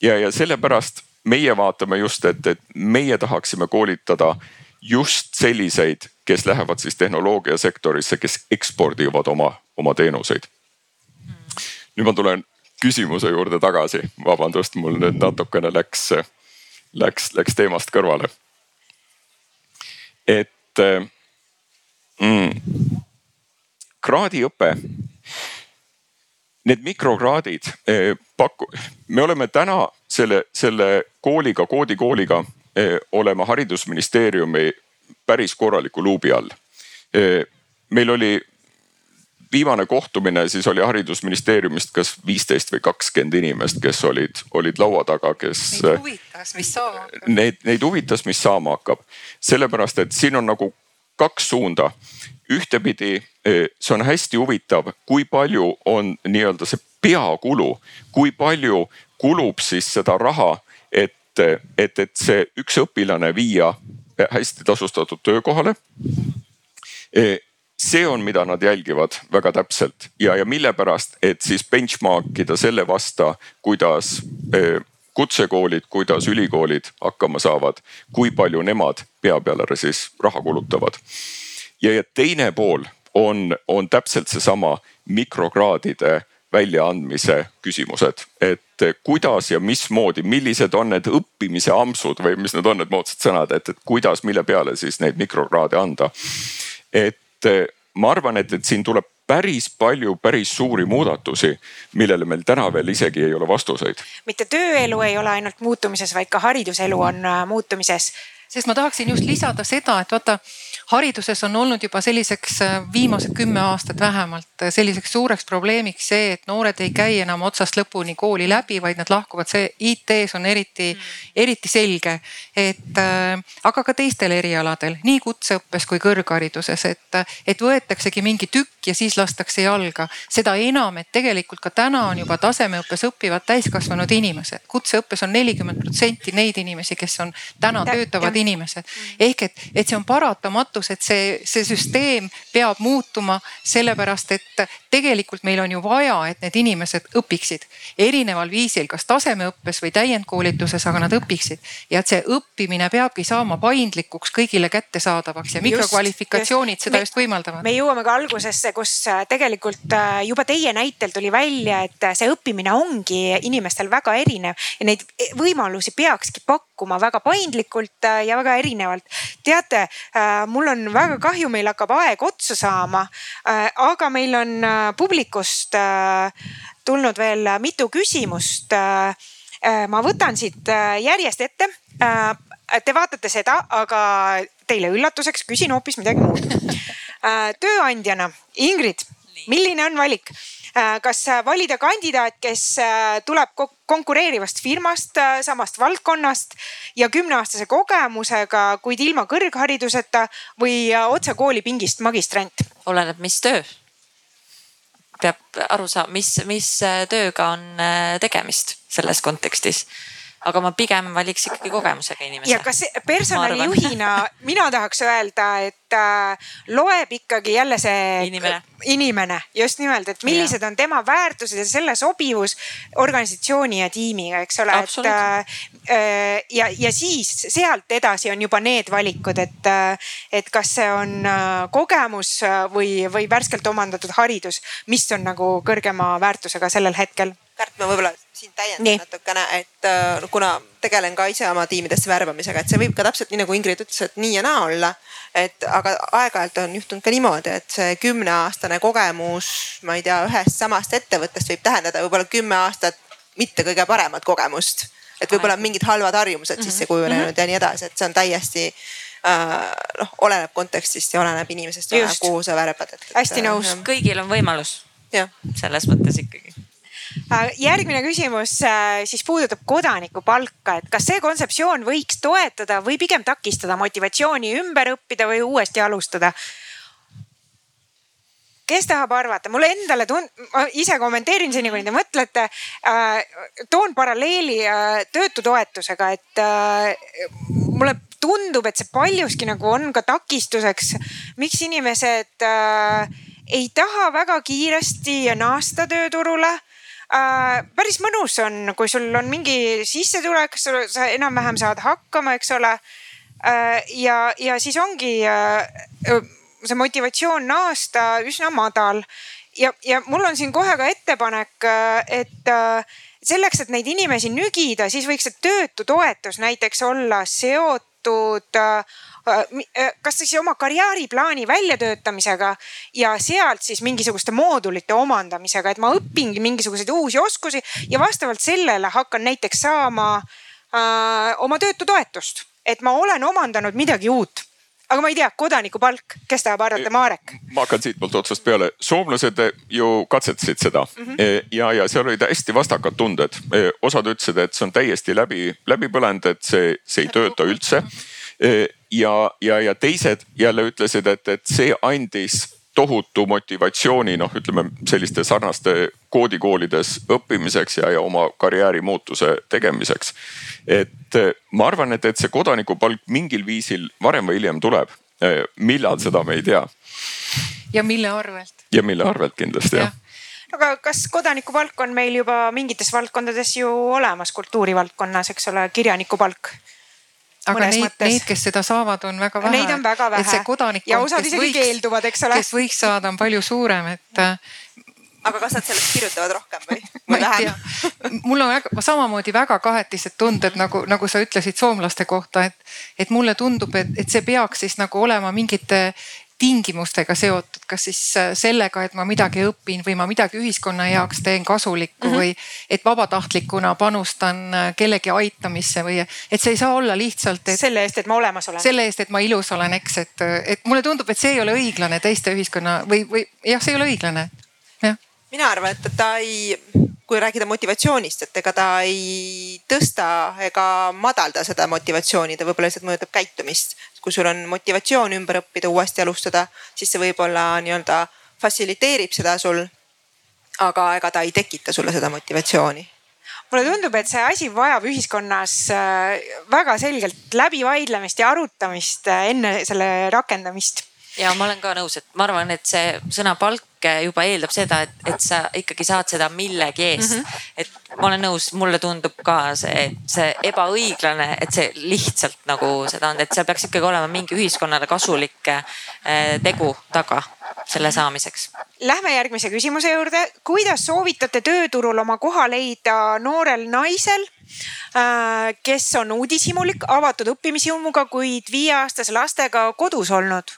ja, ja sellepärast meie vaatame just, et, et meie tahaksime koolitada just selliseid, kes lähevad siis tehnoloogiasektorisse, kes ekspordivad oma, oma teenuseid. nüüd ma tulen küsimuse juurde tagasi, vabandust, mul nüüd natukene läks, läks, läks teemast kõrvale. et mm, kraadiõpe need mikrokraadid eh, paku-, me oleme täna selle, selle kooliga, koodikooliga eh, oleme haridusministeeriumi päris korraliku luubi all. Eh, meil oli viimane kohtumine, siis oli haridusministeeriumist kas viisteist või kakskümmend inimest, kes olid, olid laua taga, kes. Neid huvitas, mis saama hakkab. Neid, neid huvitas, mis saama hakkab, sellepärast et siin on nagu kaks suunda ühtepidi eh, see on hästi huvitav, kui palju on nii-öelda see peakulu, kui palju kulub siis seda raha, et, et, et see üks õpilane viia hästi tasustatud töökohale. Eh, see on, mida nad jälgivad väga täpselt. Ja, ja mille pärast, et siis benchmark ida selle vasta, kuidas eh, kutsekoolid, kuidas ülikoolid hakkama saavad, kui palju nemad pea peale siis raha kulutavad. Ja, ja teine pool on, on täpselt seesama mikrokraadide väljaandmise küsimused, et kuidas ja mismoodi, millised on need õppimise ampsud või mis need on need moodsad sõnad, et, et kuidas, mille peale siis neid mikrokraade anda. et ma arvan, et, et siin tuleb päris palju päris suuri muudatusi, millele meil täna veel isegi ei ole vastuseid. mitte tööelu ei ole ainult muutumises, vaid ka hariduselu on äh, muutumises. Sest ma tahaksin just lisada seda, et vaata hariduses on olnud juba selliseks äh, viimased kümme aastat vähemalt äh, selliseks suureks probleemiks see, et noored ei käi enam otsast lõpuni kooli läbi, vaid nad lahkuvad, see IT-s on eriti, eriti selge. et äh, aga ka teistel erialadel, nii kutseõppes kui kõrghariduses, et, et võetaksegi mingi tükk ja siis lastakse jalga. seda enam, et tegelikult ka täna on juba tasemeõppes õppivad täiskasvanud inimesed. kutseõppes on nelikümmend protsenti neid inimesi, kes on täna töötavad inimesed. ehk et, et see on paratamatu saatus, et see, see süsteem peab muutuma, sellepärast et tegelikult meil on ju vaja, et need inimesed õpiksid erineval viisil, kas tasemeõppes või täiendkoolituses, aga nad õpiksid. ja et see õppimine peabki saama paindlikuks, kõigile kättesaadavaks ja mikrokvalifikatsioonid seda me, just võimaldavad. me jõuame ka algusesse, kus äh, tegelikult äh, juba teie näitel tuli välja, et äh, see õppimine ongi inimestel väga erinev ja neid võimalusi peakski pakkuma väga paindlikult ja väga erinevalt. teate, mul mul on väga kahju, meil hakkab aeg otsa saama. Äh, aga meil on äh, publikust äh, tulnud veel mitu küsimust. ma võtan siit järjest ette. Te vaatate seda, aga teile üllatuseks küsin hoopis midagi muud. tööandjana, Ingrid, milline on valik? Äh, kas äh, valida kandidaat, kes äh, tuleb konkureerivast firmast, samast valdkonnast ja kümneaastase kogemusega, kuid ilma kõrghariduseta või otse koolipingist magistrant? oleneb, mis töö. peab aru saama, mis, mis tööga on tegemist selles kontekstis aga ma pigem valiks ikkagi kogemusega inimese. ja kas personalijuhina mina tahaks öelda, et äh, loeb ikkagi jälle see inimene, inimene, just nimelt, et millised ja. on tema väärtused ja selle sobivus organisatsiooni ja tiimiga, eks ole, et äh, äh, ja, ja siis sealt edasi on juba need valikud, et, äh, et kas see on äh, kogemus või, või värskelt omandatud haridus, mis on nagu kõrgema väärtusega sellel hetkel Kärt, ma võib-olla siin täiendan natukene, et äh, kuna tegelen ka ise oma tiimidesse värbamisega, et see võib ka täpselt nii nagu Ingrid ütles, et nii ja naa olla. et aga aeg-ajalt on juhtunud ka niimoodi, et see kümneaastane kogemus, ma ei tea, ühest samast ettevõttest võib tähendada võib-olla kümme aastat mitte kõige paremat kogemust. et võib-olla mingid halvad harjumused sisse mhm. kujunenud mm -hmm. ja nii edasi, et see on täiesti äh, noh, oleneb kontekstist ja oleneb inimesest, kuhu sa värbad. hästi nõus. kõigil on võimalus. selles mõttes ikkagi Äh, järgmine küsimus äh, siis puudutab kodanikupalka, et kas see kontseptsioon võiks toetada või pigem takistada motivatsiooni ümber õppida või uuesti alustada? kes tahab arvata, mulle endale tund-, ma ise kommenteerin seni, kuni te mõtlete äh,. toon paralleeli äh, töötutoetusega, et äh, mulle tundub, et see paljuski nagu on ka takistuseks, miks inimesed äh, ei taha väga kiiresti naasta tööturule. Päris mõnus on, kui sul on mingi sissetulek, sa enam-vähem saad hakkama, eks ole äh,. ja, ja siis ongi äh, see motivatsioon naasta üsna madal. ja, ja mul on siin kohe ka ettepanek, et selleks, et neid inimesi nügida, siis võiks see töötutoetus näiteks olla seotud kas siis oma karjääriplaani väljatöötamisega ja sealt siis mingisuguste moodulite omandamisega, et ma õpingi mingisuguseid uusi oskusi ja vastavalt sellele hakkan näiteks saama äh, oma töötutoetust, et ma olen omandanud midagi uut aga ma ei tea, kodanikupalk, kes tahab arvata, Marek? ma hakkan siitpoolt otsast peale, soomlased ju katsetasid seda mm -hmm. ja, ja seal olid hästi vastakad tunded. E, osad ütlesid, et see on täiesti läbi, läbi põlenud, et see, see ei tööta üldse. Ja, ja, ja teised jälle ütlesid, et, et see andis tohutu motivatsiooni noh, ütleme selliste sarnaste koodikoolides õppimiseks ja, ja oma karjääri muutuse tegemiseks et eh, ma arvan, et, et see kodanikupalk mingil viisil varem või hiljem tuleb. Eh, millal, seda me ei tea. ja mille arvelt? ja mille arvelt kindlasti jah ja. aga kas kodanikupalk on meil juba mingites valdkondades ju olemas, kultuurivaldkonnas, eks ole, kirjanikupalk? Aga neid, neid, kes seda saavad, on väga vähe. Neid on väga vähe. ja osad isegi võiks, keelduvad, eks ole. kes võiks saada, on palju suurem, et aga kas nad sellest kirjutavad rohkem või, või vähem? mul on väga, samamoodi väga kahetised tunded nagu, nagu sa ütlesid soomlaste kohta, et, et mulle tundub, et, et see peaks siis nagu olema mingite tingimustega seotud, kas siis äh, sellega, et ma midagi õpin või ma midagi ühiskonna heaks teen kasulikku mm -hmm. või et vabatahtlikuna panustan äh, kellegi aitamisse või et see ei saa olla lihtsalt. selle eest, et ma olemas olen. selle eest, et ma ilus olen, eks, et, et mulle tundub, et see ei ole õiglane teiste ühiskonna või, või jah, see ei ole õiglane mina arvan, et ta ei, kui rääkida motivatsioonist, et ega ta ei tõsta ega madalda seda motivatsiooni, ta võib-olla lihtsalt mõjutab käitumist. Kui sul on motivatsioon ümber õppida, uuesti alustada, siis see võib-olla nii-öelda fassiliteerib seda sul. aga ega ta ei tekita sulle seda motivatsiooni mulle tundub, et see asi vajab ühiskonnas äh, väga selgelt läbivaidlemist ja arutamist äh, enne selle rakendamist ja ma olen ka nõus, et ma arvan, et see sõna palk juba eeldab seda, et, et sa ikkagi saad seda millegi eest mm. -hmm. et ma olen nõus, mulle tundub ka see, see ebaõiglane, et see lihtsalt nagu seda on, et seal peaks ikkagi olema mingi ühiskonnale kasulik eh, tegu taga selle saamiseks. Lähme järgmise küsimuse juurde. kuidas soovitate tööturul oma koha leida noorel naisel, eh, kes on uudishimulik, avatud õppimishimuga, kuid viieaastase lastega kodus olnud?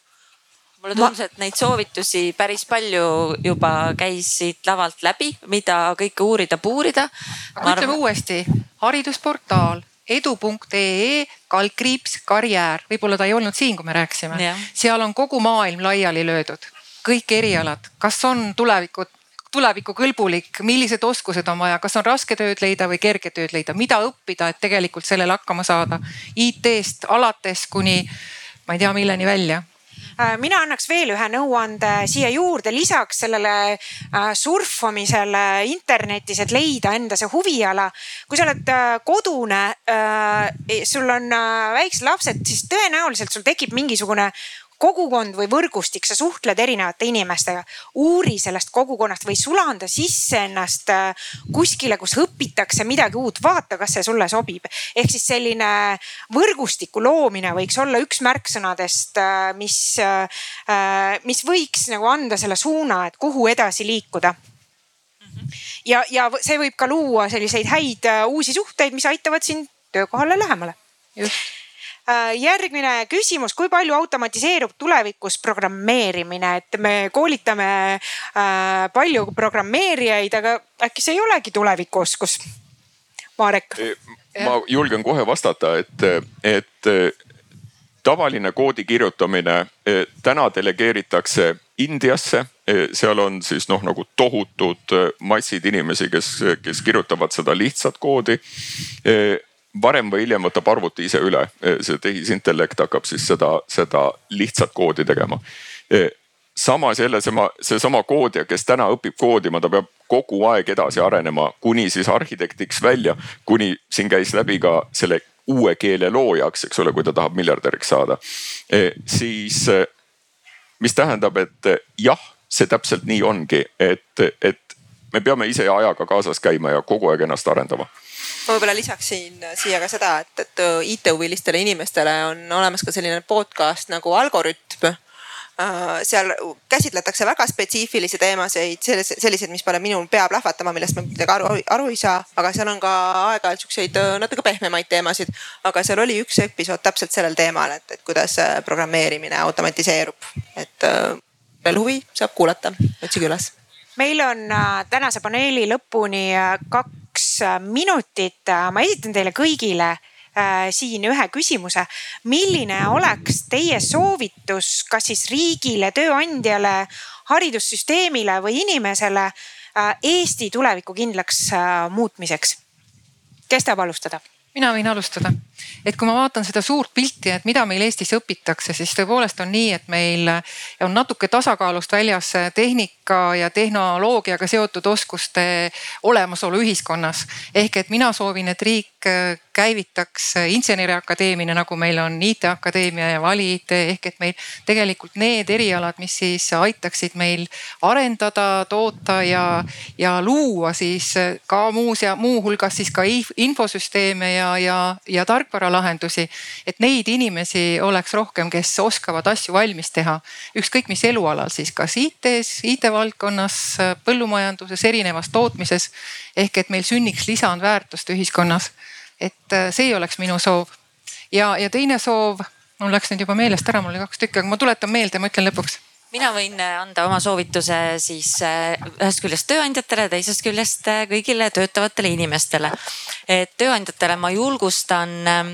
Mulle tundus, et neid soovitusi päris palju juba käis siit lavalt läbi, mida kõike uurida-puurida. aga ütleme arv... uuesti, haridusportaal edu.ee kaldkriips karjäär, võib-olla ta ei olnud siin, kui me rääkisime, seal on kogu maailm laiali löödud, kõik erialad, kas on tulevikud tulevikukõlbulik, millised oskused on vaja, kas on raske tööd leida või kerge tööd leida, mida õppida, et tegelikult sellele hakkama saada. IT-st alates kuni ma ei tea, milleni välja mina annaks veel ühe nõuande siia juurde, lisaks sellele äh, surfamisele internetis, et leida enda see huviala. kui sa oled äh, kodune, sul on väiksed lapsed, siis tõenäoliselt sul tekib mingisugune kogukond või võrgustik, sa suhtled erinevate inimestega. uuri sellest kogukonnast või sulanda sisse ennast äh, kuskile, kus õpitakse midagi uut, vaata, kas see sulle sobib. ehk siis selline võrgustiku loomine võiks olla üks märksõnadest, äh, mis, äh, mis võiks nagu anda selle suuna, et kuhu edasi liikuda ja, ja see võib ka luua selliseid häid uusi suhteid, mis aitavad sind töökohale lähemale. just järgmine küsimus, kui palju automatiseerub tulevikus programmeerimine, et me koolitame äh, palju programmeerijaid, aga äkki see ei olegi tulevikuoskus? Marek. ma julgen kohe vastata, et, et tavaline koodi kirjutamine täna delegeeritakse Indiasse, seal on siis noh, nagu tohutud massid inimesi, kes, kes kirjutavad seda lihtsat koodi varem või hiljem võtab arvuti ise üle, see tehisintellekt hakkab siis seda, seda lihtsat koodi tegema. samas jälle sama, seesama koodija, kes täna õpib koodima, ta peab kogu aeg edasi arenema, kuni siis arhitektiks välja, kuni siin käis läbi ka selle uue keele loojaks, eks ole, kui ta tahab miljardäriks saada e,. siis mis tähendab, et jah, see täpselt nii ongi, et, et me peame ise ajaga kaasas käima ja kogu aeg ennast arendama ma võib-olla lisaksin siia ka seda, et, et IT-huvilistele inimestele on olemas ka selline podcast nagu Algorütm Äh, seal käsitletakse väga spetsiifilisi teemasid, selliseid, mis paneb minul pea plahvatama, millest ma midagi aru, aru ei saa, aga seal on ka aeg-ajalt siukseid äh, natuke pehmemaid teemasid. aga seal oli üks episood täpselt sellel teemal, et, et kuidas äh, programmeerimine automatiseerub, et veel huvi, saab kuulata, otsige üles. meil on tänase paneeli lõpuni kaks minutit, ma esitan teile kõigile Äh, siin ühe küsimuse. milline oleks teie soovitus, kas siis riigile, tööandjale, haridussüsteemile või inimesele äh, Eesti tuleviku kindlaks äh, muutmiseks? kes tahab alustada? mina võin alustada, et kui ma vaatan seda suurt pilti, et mida meil Eestis õpitakse, siis tõepoolest on nii, et meil on natuke tasakaalust väljas tehnika ja tehnoloogiaga seotud oskuste olemasolu ühiskonnas. ehk et mina soovin, et riik käivitaks Inseneriakadeemia, nagu meil on IT-akadeemia ja Vali IT ehk et meil tegelikult need erialad, mis siis aitaksid meil arendada, toota ja, ja luua siis ka muus ja muuhulgas siis ka infosüsteeme ja, ja, ja tarkvaralahendusi. et neid inimesi oleks rohkem, kes oskavad asju valmis teha, ükskõik mis elualal siis, kas IT-s, IT-valdkonnas, põllumajanduses, erinevas tootmises ehk et meil sünniks lisandväärtust ühiskonnas et äh, see oleks minu soov. ja, ja teine soov, mul läks nüüd juba meelest ära, mul oli kaks tükki, aga ma tuletan meelde, ma ütlen lõpuks mina võin äh, anda oma soovituse siis äh, ühest küljest tööandjatele, teisest küljest kõigile töötavatele inimestele. et tööandjatele ma julgustan ähm,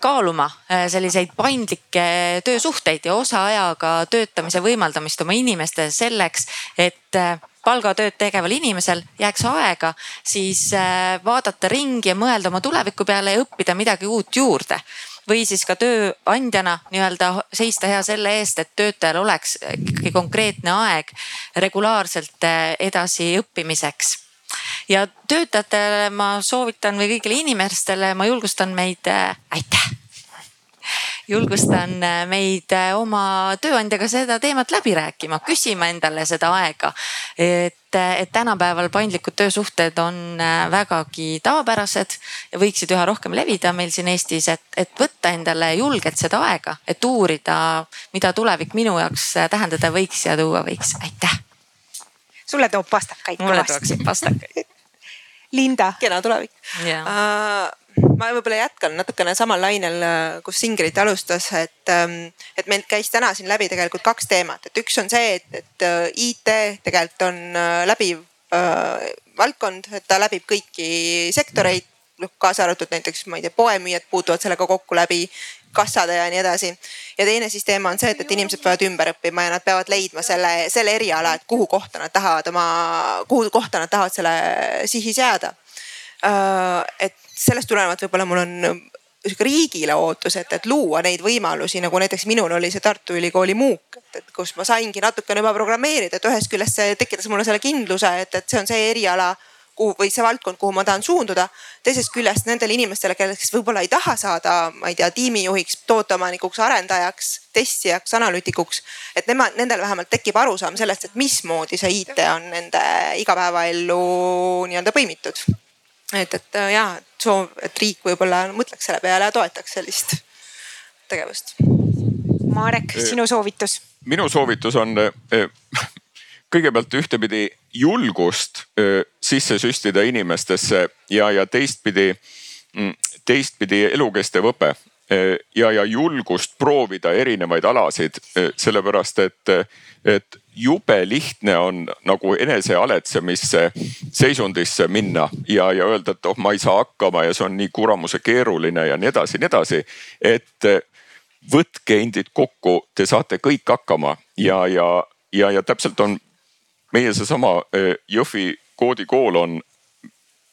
kaaluma selliseid paindlikke töösuhteid ja osaajaga töötamise võimaldamist oma inimestele selleks, et palgatööd tegeval inimesel jääks aega siis äh, vaadata ringi ja mõelda oma tuleviku peale ja õppida midagi uut juurde või siis ka tööandjana nii-öelda seista hea selle eest, et töötajal oleks ikkagi konkreetne aeg regulaarselt äh, edasi õppimiseks. Ja töötajatele ma soovitan või kõigile inimestele ma julgustan meid äh,, aitäh julgustan äh, meid äh, oma tööandjaga seda teemat läbi rääkima, küsima endale seda aega. et, äh, et tänapäeval paindlikud töösuhted on vägagi tavapärased ja võiksid üha rohkem levida meil siin Eestis, et, et võtta endale julgelt seda aega, et uurida, mida tulevik minu jaoks tähendada võiks ja tuua võiks. aitäh. sulle toob pastakaid. mulle tooksid pastakaid Linda. kena tulevik yeah.. Uh, ma võib-olla jätkan natukene samal lainel, äh, kus Ingrid alustas, et, ähm, et meil käis täna siin läbi tegelikult kaks teemat, et üks on see, et, et äh, IT tegelikult on äh, läbiv äh, valdkond, et ta läbib kõiki sektoreid, noh kaasa arvatud näiteks, ma ei tea, poemüüjad puutuvad sellega kokku läbi kassade ja nii edasi. ja teine siis teema on see, et, et inimesed peavad ümber õppima ja nad peavad leidma selle, selle eriala, et kuhu kohta nad tahavad oma, kuhu kohta nad tahavad selle sihis jääda et sellest tulenevalt võib-olla mul on sihuke riigile ootus, et, et luua neid võimalusi, nagu näiteks minul oli see Tartu Ülikooli MOOC, et, et kus ma saingi natukene juba programmeerida, et ühest küljest see tekitas mulle selle kindluse, et, et see on see eriala kuhu või see valdkond, kuhu ma tahan suunduda. teisest küljest nendele inimestele, kes võib-olla ei taha saada, ma ei tea, tiimijuhiks, tooteomanikuks, arendajaks, testijaks, analüütikuks. et nemad, nendel vähemalt tekib arusaam sellest, et mismoodi see IT on nende igapäevaellu nii-öelda põimitud et, et äh, ja soov, et riik võib-olla mõtleks selle peale ja toetaks sellist tegevust. Marek, sinu soovitus? minu soovitus on äh, kõigepealt ühtepidi julgust äh, sisse süstida inimestesse ja, ja teistpidi, mm, teistpidi elukestev õpe ja, ja julgust proovida erinevaid alasid, sellepärast et, et jube lihtne on nagu enesealetsemisse seisundisse minna ja, ja öelda, et oh, ma ei saa hakkama ja see on nii kuramuse keeruline ja nii edasi, nii edasi. et võtke endid kokku, te saate kõik hakkama ja, ja, ja, ja täpselt on meie seesama Jõhvi koodikool on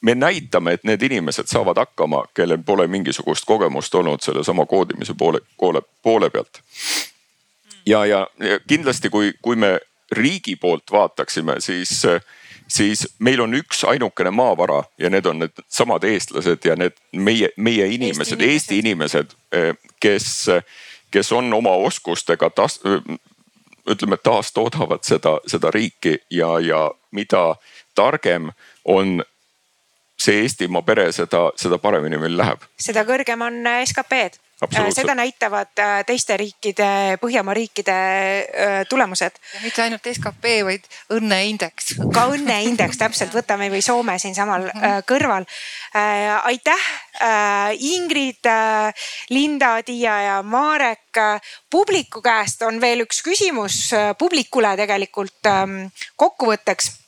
me näitame, et need inimesed saavad hakkama, kellel pole mingisugust kogemust olnud sellesama koodimise poole, poole, poole pealt. Ja, ja kindlasti, kui, kui me riigi poolt vaataksime, siis, siis meil on üks ainukene maavara ja need on needsamad eestlased ja need meie, meie inimesed, Eesti inimesed, kes, kes on oma oskustega tas-, ütleme, taastoodavad seda, seda riiki ja, ja mida targem on see Eestimaa pere, seda, seda paremini meil läheb. seda kõrgem on SKP-d Äh, seda näitavad äh, teiste riikide, Põhjamaa riikide äh, tulemused. mitte ainult skp, vaid õnneindeks. ka õnneindeks täpselt, võtame või Soome siinsamal mm -hmm. kõrval. aitäh Ingrid, Linda, Tiia ja Marek. publiku käest on veel üks küsimus publikule tegelikult ähm, kokkuvõtteks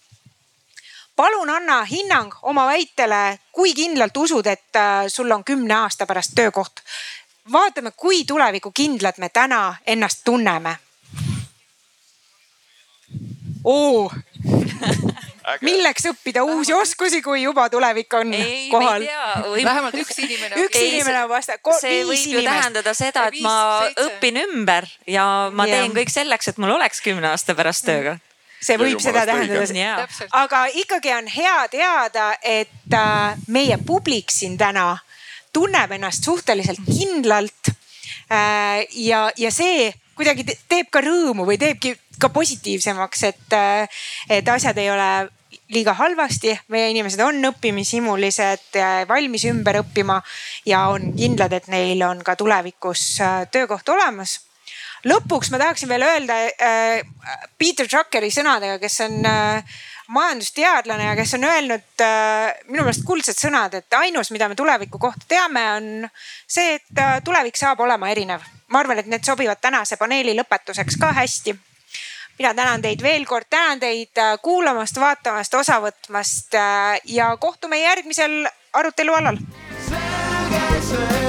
palun anna hinnang oma väitele, kui kindlalt usud, et sul on kümne aasta pärast töökoht vaatame, kui tulevikukindlad me täna ennast tunneme. oo milleks õppida uusi oskusi, kui juba tulevik on ei, kohal? vähemalt üks inimene. üks ei, inimene on vasta-. see võib ju tähendada seda, et ma seitse. õpin ümber ja ma teen ja. kõik selleks, et mul oleks kümne aasta pärast tööga see võib seda tähendada, aga ikkagi on hea teada, et äh, meie publik siin täna tunneb ennast suhteliselt kindlalt. Äh, ja, ja see kuidagi teeb ka rõõmu või teebki ka positiivsemaks, et, äh, et asjad ei ole liiga halvasti, meie inimesed on õppimishimulised, valmis ümber õppima ja on kindlad, et neil on ka tulevikus töökoht olemas. Lõpuks ma tahaksin veel öelda äh, Peter Druckeri sõnadega, kes on äh, majandusteadlane ja kes on öelnud äh, minu meelest kuldsed sõnad, et ainus, mida me tuleviku kohta teame, on see, et äh, tulevik saab olema erinev. ma arvan, et need sobivad tänase paneeli lõpetuseks ka hästi. mina tänan teid veel kord, tänan teid äh, kuulamast, vaatamast, osa võtmast ja kohtume järgmisel arutelu alal. selge see.